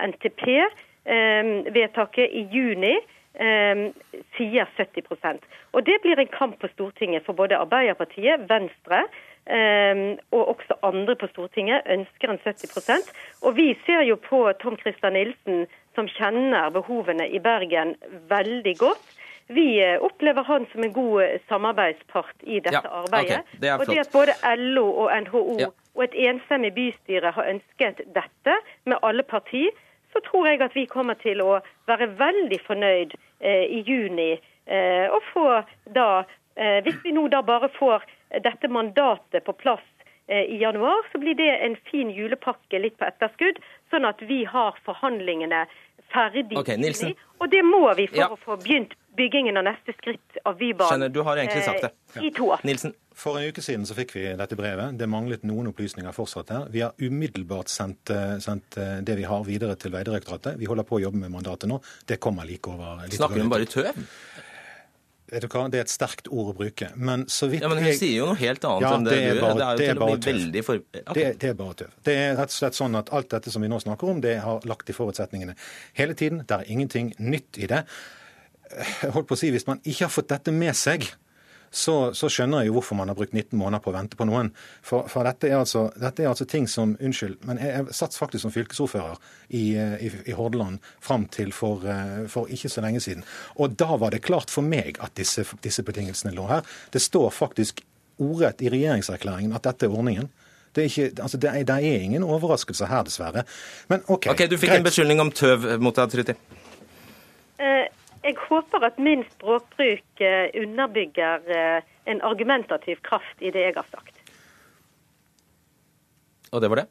[SPEAKER 14] NTP-vedtaket i juni eh, sier 70% Og Det blir en kamp på Stortinget for både Arbeiderpartiet, Venstre eh, og også andre på Stortinget ønsker en 70% Og vi ser jo på Tom Christer Nilsen, som kjenner behovene i Bergen veldig godt. Vi eh, opplever han som en god eh, samarbeidspart i dette
[SPEAKER 2] Ja,
[SPEAKER 14] arbeidet.
[SPEAKER 2] Okay, det
[SPEAKER 14] og det at både LO og NHO
[SPEAKER 2] Ja.
[SPEAKER 14] og et enstemmig bystyre har ønsket dette med alle partier, så tror jeg at vi kommer til å være veldig fornøyd eh, i juni eh, og få da eh, Hvis vi nå da bare får dette mandatet på plass i januar, så blir det en fin julepakke litt på etterskudd, sånn at vi har forhandlingene ferdig
[SPEAKER 2] Ok,
[SPEAKER 14] i
[SPEAKER 2] Nilsen.
[SPEAKER 14] juni. Og det må vi for
[SPEAKER 2] Ja.
[SPEAKER 14] å få begynt byggingen av neste skritt av Bybanen
[SPEAKER 2] Skjønner, du har egentlig sagt det.
[SPEAKER 14] i i 2018.
[SPEAKER 2] Nilsen?
[SPEAKER 15] For en uke siden så fikk vi dette brevet. Det manglet noen opplysninger fortsatt her. Vi har umiddelbart sendt, eh, sendt eh, det vi har videre til Vegdirektoratet. Vi holder på å jobbe med mandatet nå. Det kommer like over. Litt
[SPEAKER 2] Snakker hun bare tøv?
[SPEAKER 15] Vet du hva, Det er et sterkt ord å bruke. Men så vidt
[SPEAKER 2] Ja, men hun
[SPEAKER 15] jeg-
[SPEAKER 2] sier jo noe helt annet
[SPEAKER 15] Ja,
[SPEAKER 2] enn det,
[SPEAKER 15] det
[SPEAKER 2] du gjør. Det er jo
[SPEAKER 15] det er
[SPEAKER 2] til å
[SPEAKER 15] bare
[SPEAKER 2] bli
[SPEAKER 15] tøv.
[SPEAKER 2] veldig for... Okay.
[SPEAKER 15] Det, det er bare tøv. Det er rett og slett sånn at alt dette som vi nå snakker om, det har lagt i forutsetningene hele tiden. Det er ingenting nytt i det. Holdt på å si, Hvis man ikke har fått dette med seg, så, så skjønner jeg jo hvorfor man har brukt 19 måneder på å vente på noen. For, for dette, er altså, dette er altså ting som Unnskyld, men jeg, jeg satt faktisk som fylkesordfører i, i, i Hordaland fram til for, eh, for ikke så lenge siden. Og da var det klart for meg at disse, disse betingelsene lå her. Det står faktisk ordrett i regjeringserklæringen at dette er ordningen. Det er, ikke, altså det, er, det er ingen overraskelse her, dessverre. Men OK.
[SPEAKER 2] okay Du fikk
[SPEAKER 15] greit.
[SPEAKER 2] en beskyldning om tøv mot deg, Truti.
[SPEAKER 14] Eh, jeg håper at min språkbruk eh, underbygger eh, en argumentativ kraft i det jeg har sagt.
[SPEAKER 2] Og det var det?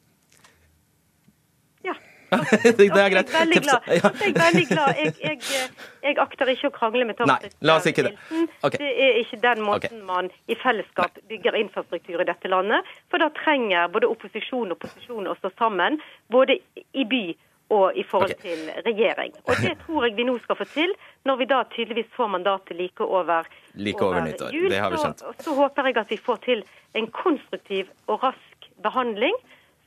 [SPEAKER 14] Ja.
[SPEAKER 2] det er greit.
[SPEAKER 14] Jeg er veldig glad. Jeg er veldig glad. Jeg, jeg, eh, jeg akter ikke å krangle med
[SPEAKER 2] ikke det.
[SPEAKER 14] Nilsen.
[SPEAKER 2] Ok.
[SPEAKER 14] Det er ikke den måten man i fellesskap bygger infrastruktur i dette landet. For da trenger både opposisjon og posisjon å stå sammen, både i by og i forhold til regjering. Og det tror jeg vi nå skal få til, når vi da tydeligvis får mandatet like over,
[SPEAKER 2] Like over nyttår.
[SPEAKER 14] jul.
[SPEAKER 2] Det har vi skjønt.
[SPEAKER 14] Så, så håper jeg at vi får til en konstruktiv og rask behandling,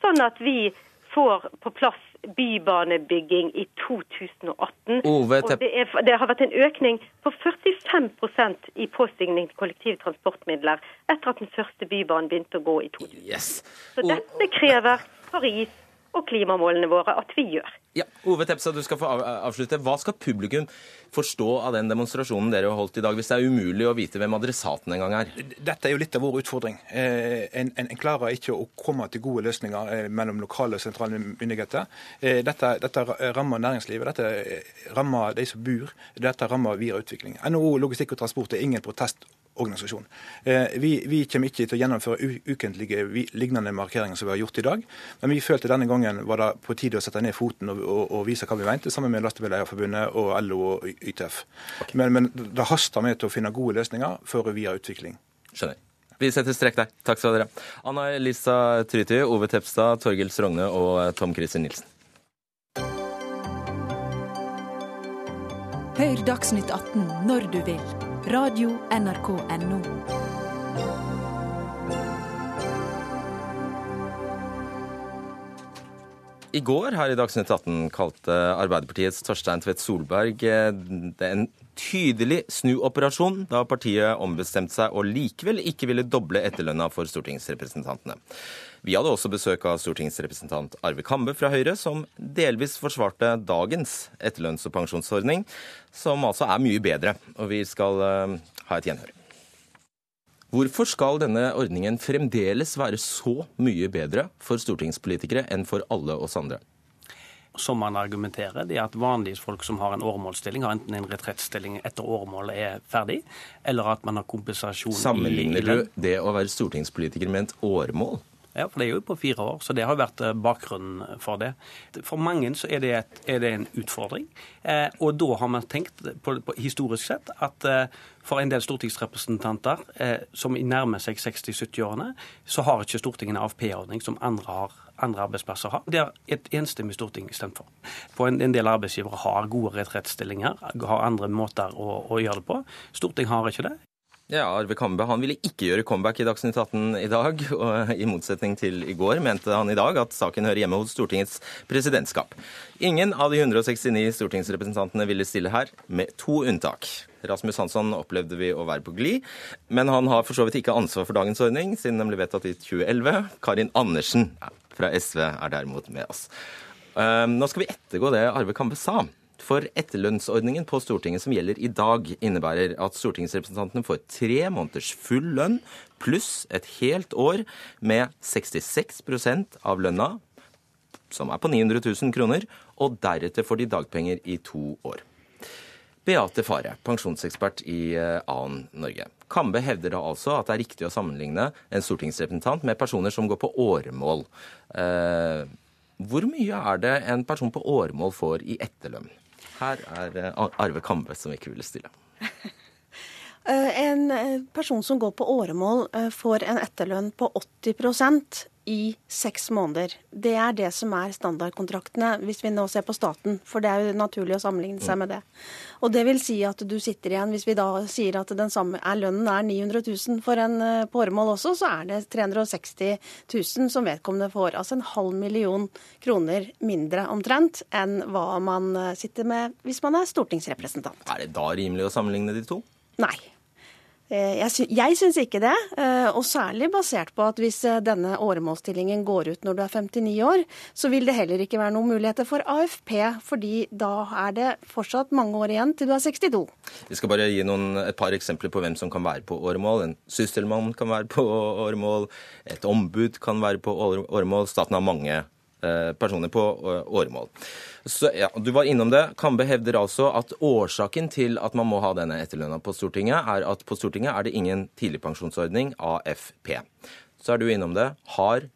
[SPEAKER 14] sånn at vi får på plass bybanebygging i 2018.
[SPEAKER 2] Ove
[SPEAKER 14] og det, er, det har vært en økning på 45% i påstigning til kollektivtransportmidler etter at den første bybanen begynte å gå i 2000.
[SPEAKER 2] Yes.
[SPEAKER 14] Så dette krever Paris og klimamålene våre at vi gjør.
[SPEAKER 2] Ja, Ove Tepsa, du skal få avslutte. Hva skal publikum forstå av den demonstrasjonen dere har holdt i dag, hvis det er umulig å vite hvem adressaten engang er?
[SPEAKER 13] Dette er jo litt av vår utfordring. Eh, en, en, en klarer ikke å komme til gode løsninger eh, mellom lokale og sentrale myndigheter. Eh, dette, dette rammer næringslivet, dette rammer de som bor, dette rammer videre utvikling. NHO Logistikk og Transport er ingen protestorganisasjon. Eh, vi, vi kommer ikke til å gjennomføre ukentlige lignende markeringer som vi har gjort i dag, men vi følte denne gangen var det på tide å sette ned foten og, og, og vise hva vi mente, sammen med Lastebileierforbundet og LO og YTF. Men, men det haster med til å finne gode løsninger for videre utvikling.
[SPEAKER 2] Skjønner. Vi setter strek der. Takk skal dere. Anna Elisa Tryti, Ove Tepstad, Torgild Strogne og Tom Christer Nilsen.
[SPEAKER 7] Hør Dagsnytt 18 når du vil. Radio NRK NO.
[SPEAKER 2] I går her i Dagsnytt 18 kalte Arbeiderpartiets Torstein Tvedt Solberg eh, det en tydelig snuoperasjon da partiet ombestemte seg og likevel ikke ville doble etterlønna for stortingsrepresentantene. Vi hadde også besøk av stortingsrepresentant Arve Kambe fra Høyre, som delvis forsvarte dagens etterlønns- og pensjonsordning, som altså er mye bedre. Og vi skal eh, ha et gjenhør. Hvorfor skal denne ordningen fremdeles være så mye bedre for stortingspolitikere enn for alle oss andre?
[SPEAKER 16] Som man argumenterer, det er at vanlige folk som har en åremålsstilling, har enten en retrettstilling etter åremålet er ferdig, eller at man har kompensasjon
[SPEAKER 2] Sammenligner
[SPEAKER 16] i, Sammenligner
[SPEAKER 2] du det å være stortingspolitiker med et åremål?
[SPEAKER 16] Ja, for det er jo på fire år, så det har vært eh, bakgrunnen for det. For mange så er det, et, er det en utfordring. Eh, og da har man tenkt på, på, historisk sett at eh, for en del stortingsrepresentanter eh, som nærmer seg 60-70-årene, så har ikke Stortinget en AFP-ordning som andre, har, andre arbeidsplasser har. Det har et enstemmig storting stemt for. For en, en del arbeidsgivere har gode retrettstillinger, har andre måter å, å gjøre det på. Stortinget har ikke det.
[SPEAKER 2] Ja, Arve Kambe han ville ikke gjøre comeback i Dagsnytt 18 i dag. og I motsetning til i går mente han i dag at saken hører hjemme hos Stortingets presidentskap. Ingen av de 169 stortingsrepresentantene ville stille her, med to unntak. Rasmus Hansson opplevde vi å være på glid, men han har for så vidt ikke ansvar for dagens ordning, siden den ble vedtatt i 2011. Karin Andersen fra SV er derimot med oss. Um, nå skal vi ettergå det Arve Kambe sa. For etterlønnsordningen på Stortinget som gjelder i dag, innebærer at stortingsrepresentantene får tre måneders full lønn pluss et helt år med 66% av lønna, som er på 900 000 kroner, og deretter får de dagpenger i to år. Beate Fare, pensjonsekspert i eh, AN Norge. Kambe hevder da altså at det er riktig å sammenligne en stortingsrepresentant med personer som går på åremål. Eh, hvor mye er det en person på åremål får i etterlønn? Her er eh, Arve Kambe som ikke ville stille.
[SPEAKER 17] Eh, En eh, person som går på åremål, eh, får en etterlønn på 80% i seks måneder. Det er det som er standardkontraktene, hvis vi nå ser på staten. For det er jo naturlig å sammenligne seg med det. Og det vil si at du sitter igjen, hvis vi da sier at den samme er lønnen er 900 000 for en på åremål også, så er det 360 000 som vedkommende får. Altså en halv million kroner mindre omtrent enn hva man sitter med hvis man er stortingsrepresentant.
[SPEAKER 2] Er det da rimelig å sammenligne de to?
[SPEAKER 17] Nei. Eh, Jeg, sy syns ikke det, eh, og særlig basert på at hvis eh, denne åremålsstillingen går ut når du er 59 år, så vil det heller ikke være noen muligheter for AFP, fordi da er det fortsatt mange år igjen til du er 62.
[SPEAKER 2] Vi skal bare gi noen, et par eksempler på hvem som kan være på åremål. En sysselmann kan være på åremål, et ombud kan være på åremål. Staten har mange personer på eh, åremål. Så, ja, du var innom det. Kambe hevder altså at årsaken til at man må ha denne etterlønna på Stortinget, er at på Stortinget er det ingen tidligpensjonsordning, AFP. Så er du innom det. Har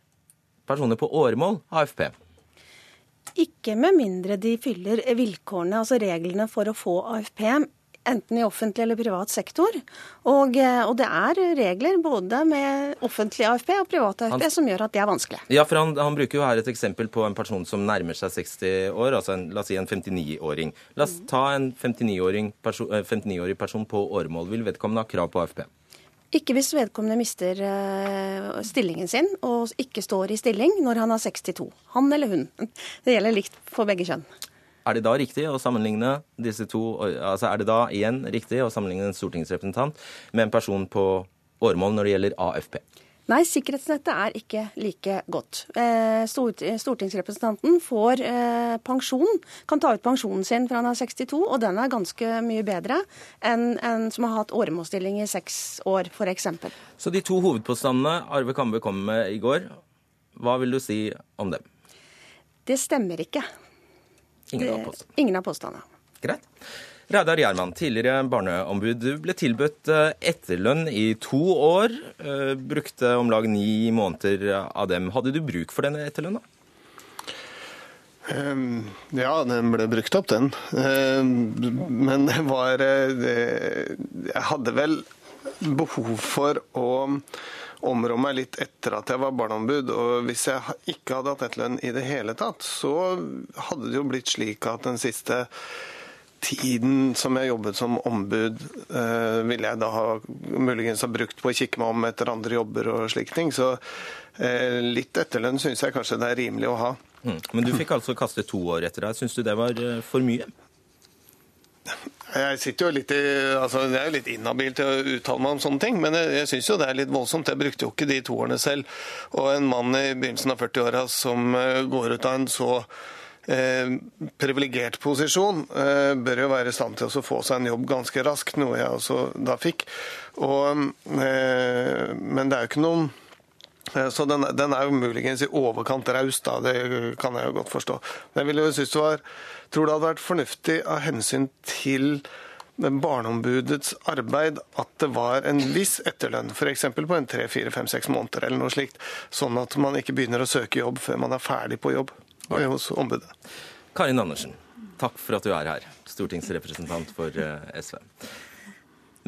[SPEAKER 2] personer på åremål AFP?
[SPEAKER 17] Ikke med mindre de fyller vilkårene, altså reglene for å få AFP, enten i offentlig eller privat sektor. Og, eh, og det er regler både med offentlig AFP og privat AFP
[SPEAKER 2] Han-
[SPEAKER 17] som gjør at det er vanskelig.
[SPEAKER 2] Ja, for han, han bruker jo her et eksempel på en person som nærmer seg 60 år, altså en, la oss si en 59-åring. La oss ta en 59-årig perso eh, 59-årig person på åremål. Vil vedkommende ha krav på AFP?
[SPEAKER 17] Ikke hvis vedkommende mister eh, stillingen sin og ikke står i stilling når han er 62. Han eller hun. Det gjelder likt for begge kjønn.
[SPEAKER 2] Er det da riktig å sammenligne disse to altså Er det da igjen riktig å sammenligne en stortingsrepresentant med en person på åremål når det gjelder AFP?
[SPEAKER 17] Nei, sikkerhetsnettet er ikke like godt. Eh, stortingsrepresentanten får eh, pensjon, kan ta ut pensjonen sin fra han er 62, og den er ganske mye bedre enn en som har hatt åremålsstilling i seks år, f.eks.
[SPEAKER 2] Så de to hovedpåstandene Arve Kambe kom med i går, hva vil du si om dem?
[SPEAKER 17] Det stemmer ikke.
[SPEAKER 2] Ingen av påstandene.
[SPEAKER 17] Ingen av påstandene.
[SPEAKER 2] Greit. Reidar Gjerman, tidligere barneombud. Du ble tilbudt eh, etterlønn i to år. eh, Brukte om lag ni måneder av dem. Hadde du bruk for denne etterlønna?
[SPEAKER 18] Ehm, Ja, den ble brukt opp, den. Ehm, Men det var eh, Jeg hadde vel behov for å områ meg litt etter at jeg var barneombud. Og hvis jeg ikke hadde hatt etterlønn i det hele tatt, så hadde det jo blitt slik at den siste tiden som jeg jobbet som ombud, eh, ville jeg da ha muligens ha brukt på å kikke meg om etter andre jobber og slike ting. Så eh, litt etterlønn syns jeg kanskje det er rimelig å ha.
[SPEAKER 2] Mm. Men du fikk altså kaste to år etter deg. Syns du det var eh, for mye?
[SPEAKER 18] Jeg sitter jo litt i, altså jeg er jo litt inhabil til å uttale meg om sånne ting, men jeg, jeg syns jo det er litt voldsomt. Jeg brukte jo ikke de to årene selv. Og en mann i begynnelsen av 40-åra som eh, går ut av en så eh, privilegert posisjon, eh, bør jo være i stand til å få seg en jobb ganske raskt, noe jeg også da fikk. Og, eh, men det er jo ikke noen så den, den er jo muligens i overkant raus, da. Det kan jeg jo godt forstå. Men jeg ville jo synes det var, tror det hadde vært fornuftig av hensyn til Barneombudets arbeid at det var en viss etterlønn, f.eks. på en tre, fire, fem, seks måneder eller noe slikt. Sånn at man ikke begynner å søke jobb før man er ferdig på jobb hos ombudet.
[SPEAKER 2] Karin Andersen, takk for at du er her. Stortingsrepresentant for eh, SV.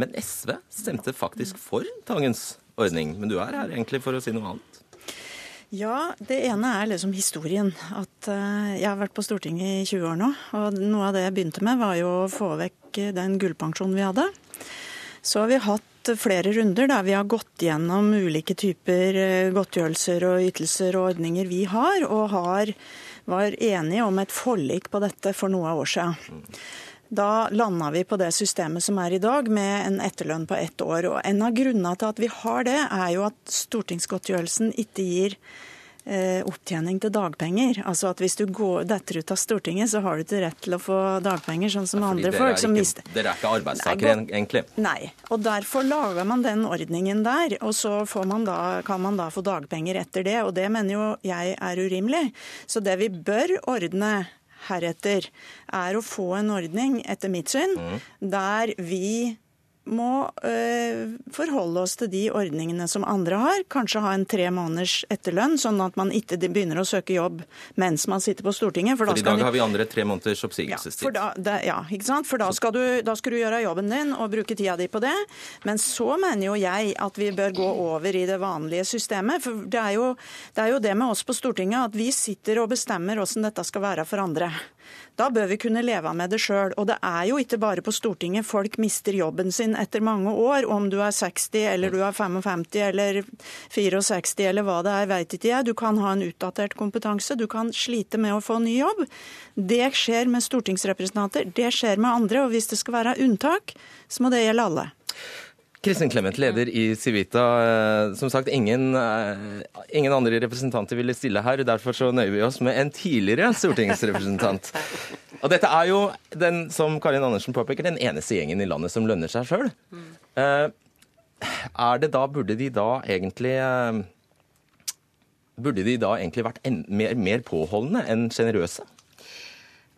[SPEAKER 2] Men SV stemte faktisk for dagens ordning. Men du er her egentlig for å si noe annet.
[SPEAKER 19] Ja, det ene er liksom historien. At eh, jeg har vært på Stortinget i 20 år nå. Og noe av det jeg begynte med, var jo å få vekk eh, den gullpensjonen vi hadde. Så har vi hatt flere runder der vi har gått gjennom ulike typer eh, godtgjørelser og ytelser og ordninger vi har, og har, var enige om et forlik på dette for noen år siden. Da landa vi på det systemet som er i dag, med en etterlønn på ett år. Og En av grunnene til at vi har det, er jo at stortingsgodtgjørelsen ikke gir eh, opptjening til dagpenger. Altså at Hvis du går, detter ut av Stortinget, så har du ikke rett til å få dagpenger, sånn som
[SPEAKER 2] ja,
[SPEAKER 19] andre folk. som mister.
[SPEAKER 2] Dere er ikke arbeidstakere, egentlig.
[SPEAKER 19] Nei, og derfor lager man den ordningen der, og så får man da, kan man da få dagpenger etter det. Og det mener jo jeg er urimelig. Så det vi bør ordne heretter, er å få en ordning, etter mitt syn, der vi må øh, forholde oss til de ordningene som andre har. Kanskje ha en tre måneders etterlønn, sånn at man ikke begynner å søke jobb mens man sitter på Stortinget.
[SPEAKER 2] For,
[SPEAKER 19] For,
[SPEAKER 2] i dag har vi andre tre måneders
[SPEAKER 19] ja,
[SPEAKER 2] oppsigelsestid.
[SPEAKER 19] for da, det, ja, ikke sant? For da skal, du, da skal du gjøre jobben din og bruke tida di på det. Men så mener jo jeg at vi bør gå over i det vanlige systemet. For det er jo det, er jo det med oss på Stortinget at vi sitter og bestemmer hvordan dette skal være for andre. Da bør vi kunne leve med det sjøl. Og det er jo ikke bare på Stortinget folk mister jobben sin etter mange år. Om du er 60 eller du er 55 eller 64 eller hva det er, veit ikke jeg. Du kan ha en utdatert kompetanse. Du kan slite med å få ny jobb. Det skjer med stortingsrepresentanter, det skjer med andre. Og hvis det skal være unntak, så må det gjelde alle.
[SPEAKER 2] Kristin Clemet, leder i Civita. Eh, Som sagt, ingen, eh, ingen andre representanter ville stille her. Derfor så nøyer vi oss med en tidligere stortingsrepresentant. Og dette er jo, den, som Karin Andersen påpeker, den eneste gjengen i landet som lønner seg sjøl. Er det da, burde de da egentlig eh, Burde de da egentlig vært mer, mer påholdne enn sjenerøse?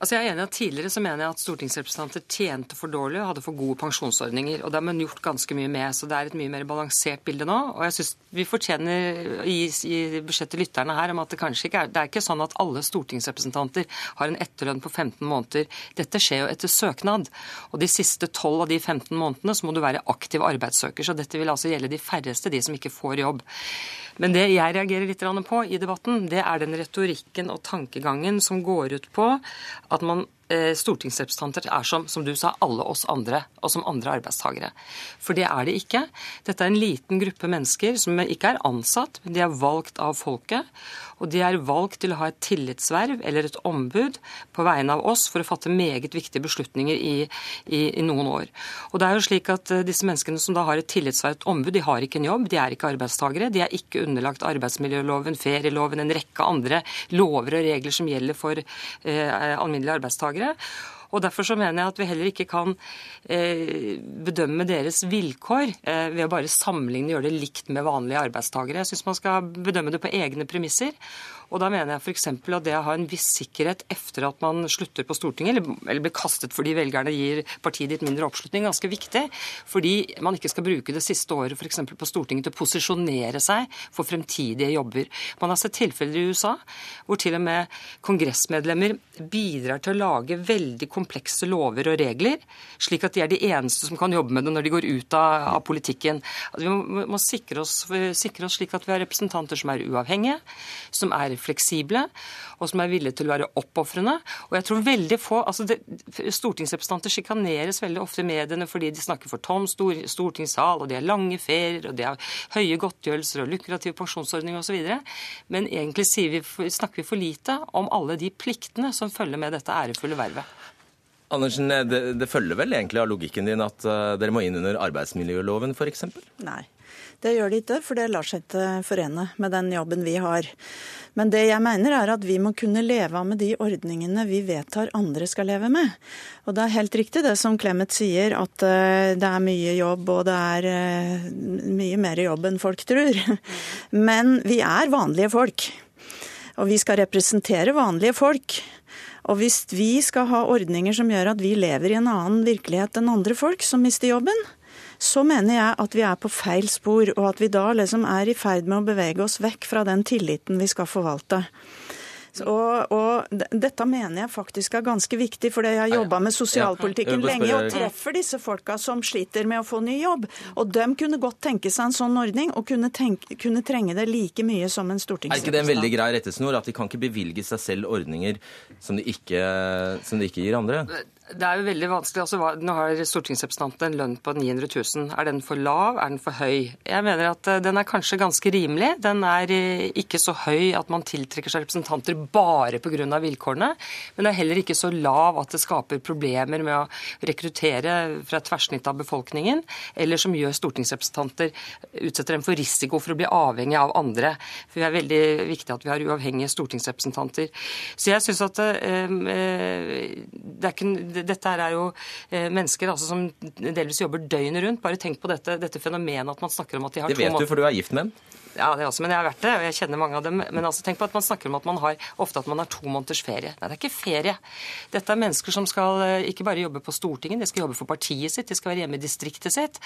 [SPEAKER 20] Altså jeg er enig at Tidligere så mener jeg at stortingsrepresentanter tjente for dårlig og hadde for gode pensjonsordninger. og Det har man gjort ganske mye med. så Det er et mye mer balansert bilde nå. og jeg synes Vi fortjener å gi, gi til lytterne her om at det kanskje ikke er det er ikke sånn at alle stortingsrepresentanter har en etterlønn på 15 måneder. Dette skjer jo etter søknad. og De siste 12 av de 15 månedene så må du være aktiv arbeidssøker. så Dette vil altså gjelde de færreste, de som ikke får jobb. Men det jeg reagerer litt på i debatten, det er den retorikken og tankegangen som går ut på at man stortingsrepresentanter er som, som du sa, alle oss andre, og som andre arbeidstakere. For det er det ikke. Dette er en liten gruppe mennesker som ikke er ansatt, men de er valgt av folket. Og de er valgt til å ha et tillitsverv eller et ombud på vegne av oss for å fatte meget viktige beslutninger i, i, i noen år. Og det er jo slik at eh, disse menneskene som da har et tillitsverv, et ombud, de har ikke en jobb, de er ikke arbeidstakere, de er ikke underlagt arbeidsmiljøloven, ferieloven, en rekke andre lover og regler som gjelder for eh, alminnelige arbeidstakere. Og Derfor så mener jeg at vi heller ikke kan eh, bedømme deres vilkår eh, ved å bare sammenligne og gjøre det likt med vanlige arbeidstakere. Jeg syns man skal bedømme det på egne premisser. Og da mener jeg f.eks. at det å ha en viss sikkerhet etter at man slutter på Stortinget, eller, eller blir kastet fordi velgerne gir partiet ditt mindre oppslutning, ganske viktig. Fordi man ikke skal bruke det siste året f.eks. på Stortinget til å posisjonere seg for fremtidige jobber. Man har sett tilfeller i USA hvor til og med kongressmedlemmer bidrar til å lage veldig komplekse lover og regler, slik at de er de eneste som kan jobbe med det når de går ut av, av politikken. Altså, vi må, må sikre, oss, sikre oss slik at vi har representanter som er uavhengige, som er fleksible, og som er villige til å være oppofrende. Og jeg tror veldig få, altså det, Stortingsrepresentanter sjikaneres veldig ofte i mediene fordi de snakker for tom stor, stortingssal, og de har lange ferier, og de har høye godtgjørelser og lukrative pensjonsordninger osv. Men egentlig vi, snakker vi for lite om alle de pliktene som følger med dette ærefulle vervet.
[SPEAKER 2] Andersen, det, det følger vel egentlig av logikken din at uh, dere må inn under arbeidsmiljøloven f.eks.?
[SPEAKER 19] Nei. Det gjør det ikke, for det lar seg ikke forene med den jobben vi har. Men det jeg mener er at vi må kunne leve av med de ordningene vi vedtar andre skal leve med. Og det er helt riktig det som Clemet sier, at uh, det er mye jobb, og det er uh, mye mer jobb enn folk tror. Men vi er vanlige folk. Og vi skal representere vanlige folk. Og hvis vi skal ha ordninger som gjør at vi lever i en annen virkelighet enn andre folk som mister jobben, så mener jeg at vi er på feil spor, og at vi da liksom er i ferd med å bevege oss vekk fra den tilliten vi skal forvalte. Og, og, dette mener jeg faktisk er ganske viktig, for jeg har jobba med sosialpolitikken lenge og treffer disse folka som sliter med å få ny jobb. Og de kunne godt tenke seg en sånn ordning, og kunne, tenke, kunne trenge det like mye som en stortingsrepresentant.
[SPEAKER 2] Er ikke det en veldig grei rettesnor, at de kan ikke bevilge seg selv ordninger som de ikke, som de ikke gir andre?
[SPEAKER 20] Det er jo veldig vanskelig. Altså, nå har stortingsrepresentanten en lønn på 900 000. Er den for lav? Er den for høy? Jeg mener at eh, den er kanskje ganske rimelig. Den er eh, ikke så høy at man tiltrekker seg representanter bare pga. vilkårene. Men den er heller ikke så lav at det skaper problemer med å rekruttere fra et tverrsnitt av befolkningen, eller som gjør stortingsrepresentanter utsetter dem for risiko for å bli avhengig av andre. For det er veldig viktig at vi har uavhengige stortingsrepresentanter. Så jeg synes at øh, det er ikke dette er jo eh, mennesker altså, som delvis jobber døgnet rundt. Bare tenk på dette, dette fenomenet at man snakker om at de har
[SPEAKER 2] Det vet du, for du er gift med dem.
[SPEAKER 20] Ja, det også, men jeg har vært det, og jeg kjenner mange av dem. Men altså, tenk på at man snakker om at man har ofte at man har to måneders ferie. Nei, det er ikke ferie. Dette er mennesker som skal eh, ikke bare jobbe på Stortinget, de skal jobbe for partiet sitt, de skal være hjemme i distriktet sitt.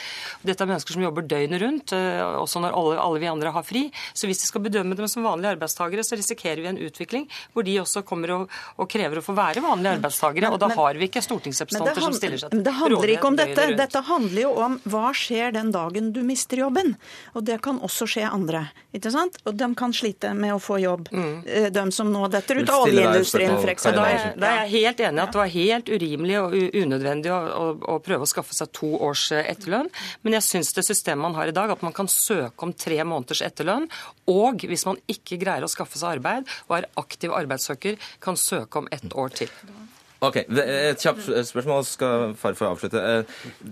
[SPEAKER 20] Dette er mennesker som jobber døgnet rundt, eh, også når alle, alle vi andre har fri. Så hvis de skal bedømme dem som vanlige arbeidstakere, så risikerer vi en utvikling hvor de også kommer og, og krever å få være vanlige arbeidstakere. Og da har vi ikke stortingsrepresentanter som stiller seg
[SPEAKER 19] til Det handler ikke om dette. Dette handler jo om hva skjer den dagen du mister jobben. Og det kan også skje andre. Ikke sant? Og de kan slite med å få jobb. mm. De som nå detter ut av oljeindustrien, f.eks.
[SPEAKER 20] Da da er jeg helt enig at det var helt urimelig og unødvendig å, å, å prøve å skaffe seg to års eh, etterlønn. Men jeg syns det systemet man har i dag, at man kan søke om tre måneders etterlønn, og hvis man ikke greier å skaffe seg arbeid og er aktiv arbeidssøker, kan søke om ett år til.
[SPEAKER 2] Ok, Et kjapt spørsmål skal far få avslutte. Eh,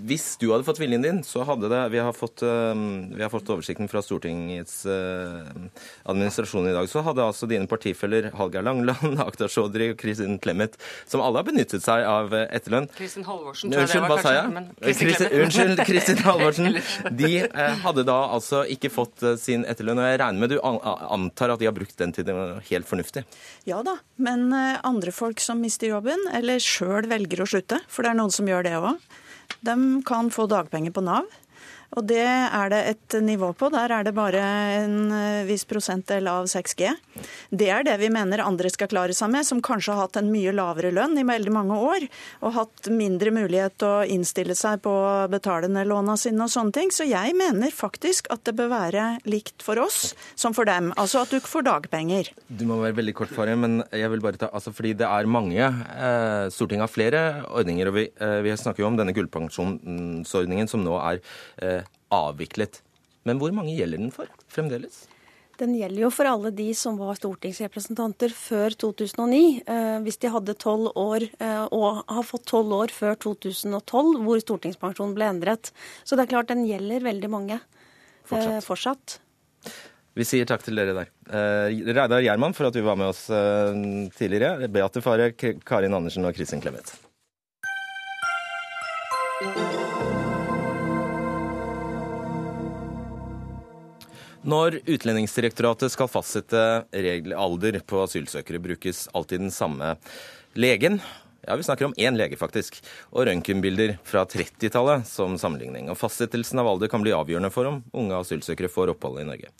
[SPEAKER 2] Hvis du hadde fått viljen din, så hadde det Vi har fått, eh, vi har fått oversikten fra Stortingets eh, administrasjon i dag. Så hadde altså dine partifeller Hallgeir Langeland, Akhtar Chaudhry og Kristin Clemet, som alle har benyttet seg av etterlønn
[SPEAKER 20] Kristin Halvorsen, tror jeg det var kanskje, men Kristin
[SPEAKER 2] Kristin- Unnskyld, Kristin Halvorsen. De hadde da altså ikke fått sin etterlønn, og jeg regner med du antar at de har brukt den til noe helt fornuftig?
[SPEAKER 19] Ja da, men andre folk som mister jobben, eller sjøl velger å slutte, for det er noen som gjør det òg, de kan få dagpenger på Nav. Og det er det et nivå på. Der er det bare en eh, viss prosentdel av 6G. Det er det vi mener andre skal klare seg med, som kanskje har hatt en mye lavere lønn i veldig mange år, og hatt mindre mulighet til å innstille seg på å betale ned låna sine og sånne ting. Så jeg mener faktisk at det bør være likt for oss som for dem. Altså at du ikke får dagpenger.
[SPEAKER 2] Du må være veldig kort, Farje, men jeg vil bare ta, altså fordi det er mange eh, Stortinget har flere ordninger, og vi, eh, vi snakker jo om denne gullpensjonsordningen som nå er avviklet. Men hvor mange gjelder den for fremdeles?
[SPEAKER 17] Den gjelder jo for alle de som var stortingsrepresentanter før 2009. Eh, hvis de hadde tolv år, eh, og har fått tolv år før 2012, hvor stortingspensjonen ble endret. Så det er klart den gjelder veldig mange eh, fortsatt.
[SPEAKER 2] Vi sier takk til dere der. Eh, Reidar Gjerman for at du var med oss tidligere. Beate Fare, Karin Andersen og Kristin Clemet. Når Utlendingsdirektoratet skal fastsette regler, alder på asylsøkere, brukes alltid den samme legen. Ja, Vi snakker om én lege, faktisk. Og røntgenbilder fra 30-tallet som sammenligning. Og Fastsettelsen av alder kan bli avgjørende for om unge asylsøkere får opphold i Norge.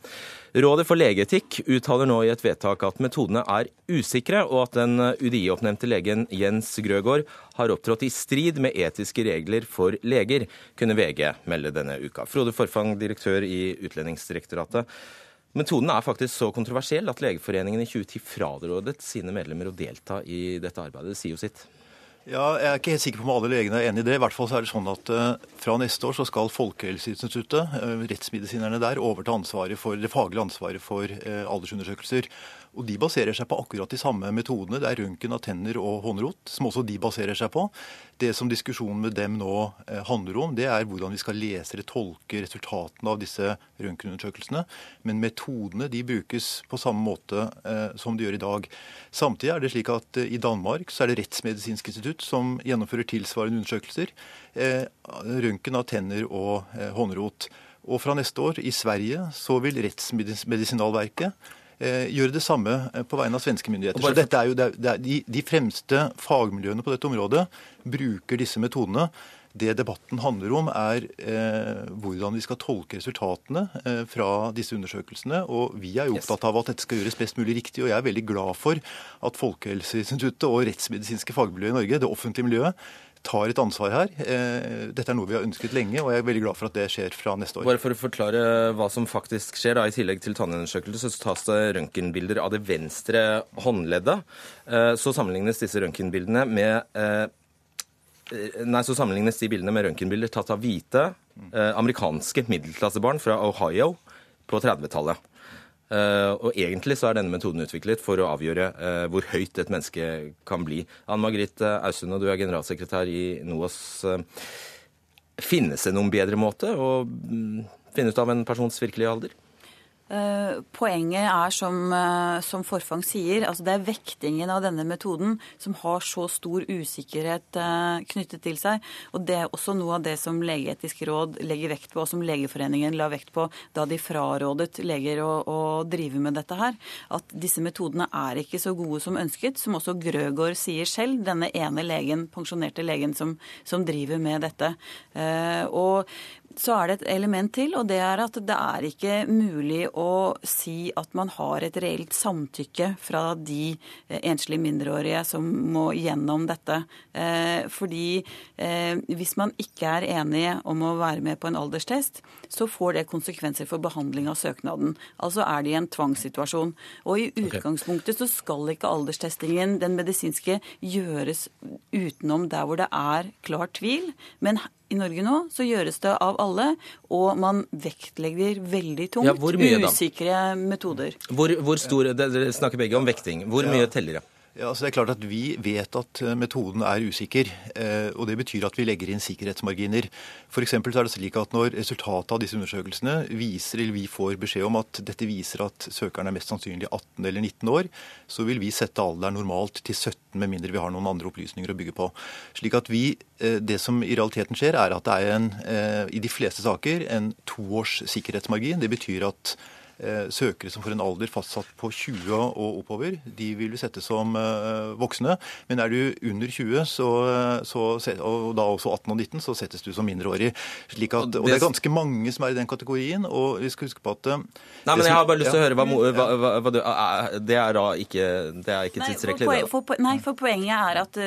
[SPEAKER 2] Rådet for legeetikk uttaler nå i et vedtak at metodene er usikre, og at den UDI-oppnevnte legen Jens Grøgaard har opptrådt i strid med etiske regler for leger, kunne VG melde denne uka. Frode Forfang, direktør i Utlendingsdirektoratet. Metoden er faktisk så kontroversiell at Legeforeningen i 2010 frarådet sine medlemmer å delta i dette arbeidet. Det sier jo sitt.
[SPEAKER 21] Ja, Jeg er ikke helt sikker på om alle legene er enig i det. I hvert fall så er det sånn at eh, Fra neste år så skal Folkehelseinstituttet, eh, rettsmedisinerne der, overta ansvaret for, det faglige ansvaret for eh, aldersundersøkelser. Og De baserer seg på akkurat de samme metodene. Det er røntgen av tenner og håndrot, som også de baserer seg på. Det som diskusjonen med dem nå eh, handler om, det er hvordan vi skal lese eller tolke resultatene av disse røntgenundersøkelsene. Men metodene de brukes på samme måte eh, som de gjør i dag. Samtidig er det slik at eh, i Danmark så er det Rettsmedisinsk institutt som gjennomfører tilsvarende undersøkelser. Eh, røntgen av tenner og eh, håndrot. Og fra neste år i Sverige så vil Rettsmedisinalverket gjøre det samme eh, på vegne av svenske myndigheter. Så dette er jo, det er, det er, de, de fremste fagmiljøene på dette området bruker disse metodene. Det debatten handler om, er eh, hvordan vi skal tolke resultatene eh, fra disse undersøkelsene. Og vi er jo opptatt av at dette skal gjøres best mulig riktig. Og jeg er veldig glad for at Folkehelseinstituttet og rettsmedisinske fagmiljøet i Norge, det offentlige miljøet, tar et ansvar her. Eh, Dette er noe vi har ønsket lenge, og jeg er veldig glad for at det skjer fra neste år.
[SPEAKER 2] Bare for å forklare hva som faktisk skjer, da, i tillegg til tannundersøkelse, så tas det røntgenbilder av det venstre håndleddet. Eh, Så sammenlignes disse røntgenbildene med eh, Nei, så sammenlignes de bildene med røntgenbilder tatt av hvite amerikanske middelklassebarn fra Ohio på 30-tallet. Eh, og egentlig så er denne metoden utviklet for å avgjøre eh, hvor høyt et menneske kan bli. Anne Margrit Ausund, du er generalsekretær i NOAS. Eh, finnes det noen bedre måte å mm, finne ut av en persons virkelige alder?
[SPEAKER 22] Eh, poenget er, som, eh, som, Forfang sier, altså det er vektingen av denne metoden som har så stor usikkerhet eh, knyttet til seg. Og det er også noe av det som Legeetisk råd legger vekt på, og som Legeforeningen la vekt på da de frarådet leger å, å drive med dette her. At disse metodene er ikke så gode som ønsket, som også Grøgaard sier selv, denne ene legen, pensjonerte legen som, som driver med dette. og så er det et element til, og det er at det er ikke mulig å si at man har et reelt samtykke fra de eh, enslige mindreårige som må gjennom dette. Eh, fordi eh, hvis man ikke er enige om å være med på en alderstest, så får det konsekvenser for behandling av søknaden. Altså er det i en tvangssituasjon. Og i utgangspunktet så skal ikke alderstestingen, den medisinske, gjøres utenom der hvor det er klar tvil. Men i Norge nå så gjøres det av alle, og man vektlegger veldig tungt ja, usikre metoder.
[SPEAKER 2] Hvor, hvor stor, Dere snakker begge om vekting. Hvor mye teller det?
[SPEAKER 21] Ja, altså det er klart at Vi vet at eh, metoden er usikker. Eh, og Det betyr at vi legger inn sikkerhetsmarginer. For er det slik at Når resultatet av disse undersøkelsene viser, eller vi får beskjed om at dette viser at søkeren er mest sannsynlig 18 eller 19 år, så vil vi sette alderen normalt til 17, med mindre vi har noen andre opplysninger å bygge på. Slik at vi, eh, Det som i realiteten skjer, er at det er en, i de fleste saker en toårs sikkerhetsmargin. Det betyr at søkere som får en alder fastsatt på 20 og oppover, de vil vi sette som eh, voksne. Men er du under 20, så, så, og da også 18 og 19, så settes du som mindreårig. Slik at, og det er ganske mange som er i den kategorien. og vi skal huske på at eh,
[SPEAKER 2] Nei, men Jeg har bare lyst til ja. å høre hva, hva, hva, hva, du Det er da ikke, det er ikke tidsrekkelig?
[SPEAKER 22] Nei nei, for poenget er at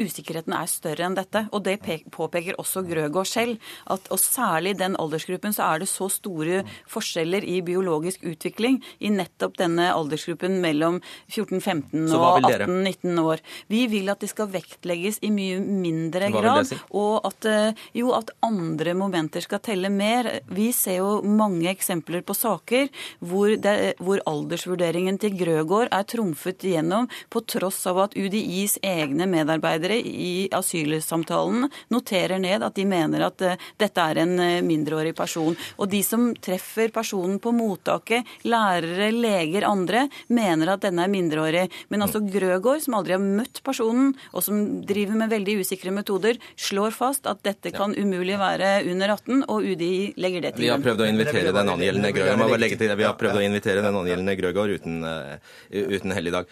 [SPEAKER 22] usikkerheten er større enn dette. Og det påpeker også Grøgaard selv. At, og særlig i den aldersgruppen så er det så store forskjeller i biologisk teknologisk utvikling i nettopp denne aldersgruppen mellom 14-15 og 18-19 år. Vi vil at det skal vektlegges i mye mindre grad, si? og at, eh, jo, at andre momenter skal telle mer. Vi ser jo mange eksempler på saker hvor, det, hvor aldersvurderingen til Grøgaard er trumfet gjennom på tross av at UDIs egne medarbeidere i asylsamtalen noterer ned at de mener at uh, dette er en uh, mindreårig person. Og de som treffer personen på mottak mottaket, lærere, leger, andre, mener at denne er mindreårig. Men altså Grøgaard, som aldri har møtt personen, og som driver med veldig usikre metoder, slår fast at dette kan umulig være under 18, og UDI legger det til
[SPEAKER 2] Vi har prøvd å invitere den angjeldende Grøgaard, vi har prøvd å invitere den angjeldende Grøgaard uten, uh, uten helligdag.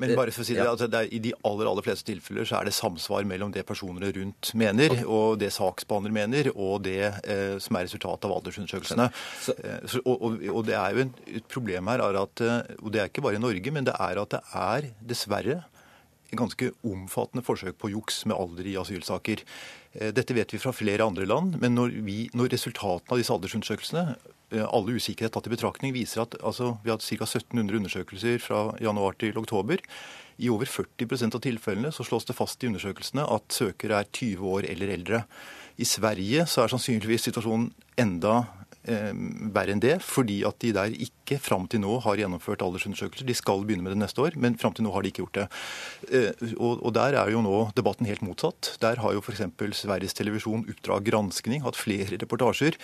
[SPEAKER 21] Men bare for å si det, altså det er, I de aller aller fleste tilfeller så er det samsvar mellom det personene rundt mener, og det saksbehandler mener, og det eh, som er resultatet av aldersundersøkelsene. Eh, og, og, og, det er jo en, et problem her, er at, eh, og det er ikke bare i Norge, men det er at det er dessverre ganske omfattende forsøk på juks med alder i asylsaker. Eh, dette vet vi fra flere andre land, men når, vi, når resultatene av disse aldersundersøkelsene Eh, alle usikkerhet tatt i betraktning, viser at altså, vi har hatt ca. 1700 undersøkelser fra januar til oktober. I over 40% av tilfellene så slås det fast i undersøkelsene at søkere er 20 år eller eldre. I Sverige så er sannsynligvis situasjonen enda verre enn det, fordi at de der ikke fram til nå har gjennomført aldersundersøkelser. De skal begynne med det neste år, men fram til nå har de ikke gjort det. Eh, og, Der er jo nå debatten helt motsatt. Der har jo f.eks. Sveriges Televisjon Oppdrag granskning hatt flere reportasjer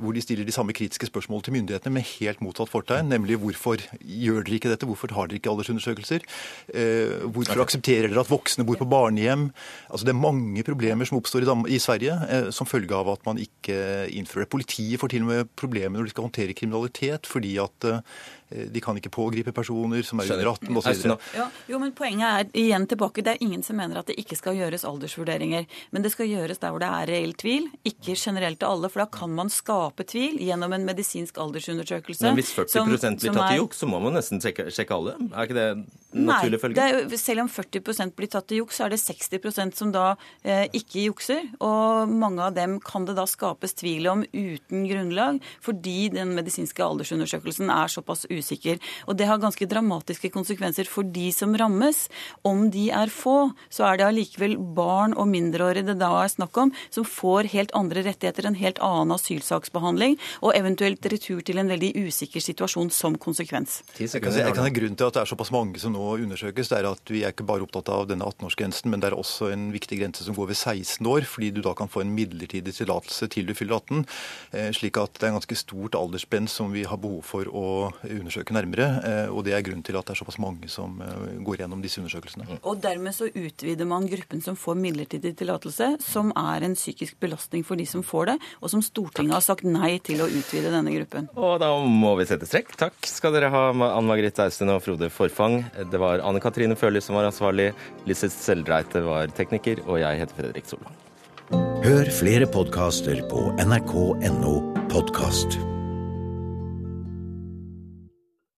[SPEAKER 21] hvor de stiller de samme kritiske spørsmål til myndighetene med helt motsatt fortegn, nemlig hvorfor gjør dere ikke dette, hvorfor har dere ikke aldersundersøkelser? Eh, hvorfor aksepterer dere at voksne bor på barnehjem? Altså Det er mange problemer som oppstår i, Sverige eh, som følge av at man ikke innfører det. Politiet får til og med problemer når de skal håndtere kriminalitet fordi at at Eh, de kan ikke pågripe personer som er under 18 osv.
[SPEAKER 22] Ja, jo, men poenget er igjen tilbake, det er ingen som mener at det ikke skal gjøres aldersvurderinger. Men det skal gjøres der hvor det er reell tvil, ikke generelt til alle. For da kan man skape tvil gjennom en medisinsk aldersundersøkelse.
[SPEAKER 2] Men hvis 40 som, blir tatt til juks, så må man nesten sjekke, sjekke alle? Er ikke det naturlig følge?
[SPEAKER 22] Nei, selv om 40 blir tatt til juks, så er det 60% som da eh, ikke jukser. Og mange av dem kan det da skapes tvil om uten grunnlag, fordi den medisinske aldersundersøkelsen er såpass usikker usikker. Og det har ganske dramatiske konsekvenser for de som rammes. Om de er få, så er det allikevel barn og mindreårige det da er snakk om, som får helt andre rettigheter, en helt annen asylsaksbehandling, og eventuelt retur til en veldig usikker situasjon som konsekvens.
[SPEAKER 21] Jeg kan, jeg kan ha grunn til at det er såpass mange som nå undersøkes, det er at vi er ikke bare opptatt av denne 18-årsgrensen, men det er også en viktig grense som går ved 16 år, fordi du da kan få en midlertidig tillatelse til du fyller 18. Eh, slik at det er en ganske stort aldersspenn som vi har behov for å undersøke nærmere. Eh, og det er grunnen til at det er såpass mange som eh, går gjennom disse undersøkelsene.
[SPEAKER 22] Og dermed så utvider man gruppen som får midlertidig tillatelse, som er en psykisk belastning for de som får det, og som Stortinget har sagt nei til å utvide denne gruppen.
[SPEAKER 2] Og da må vi sette strekk. Takk skal dere ha, Ann Margrethe Austen og Frode Forfang. Det var Anne Katrine Førli som var ansvarlig, Lise Seldreite var tekniker, og jeg heter Fredrik Solvang.
[SPEAKER 23] Hør flere podkaster på nrk.no podkast.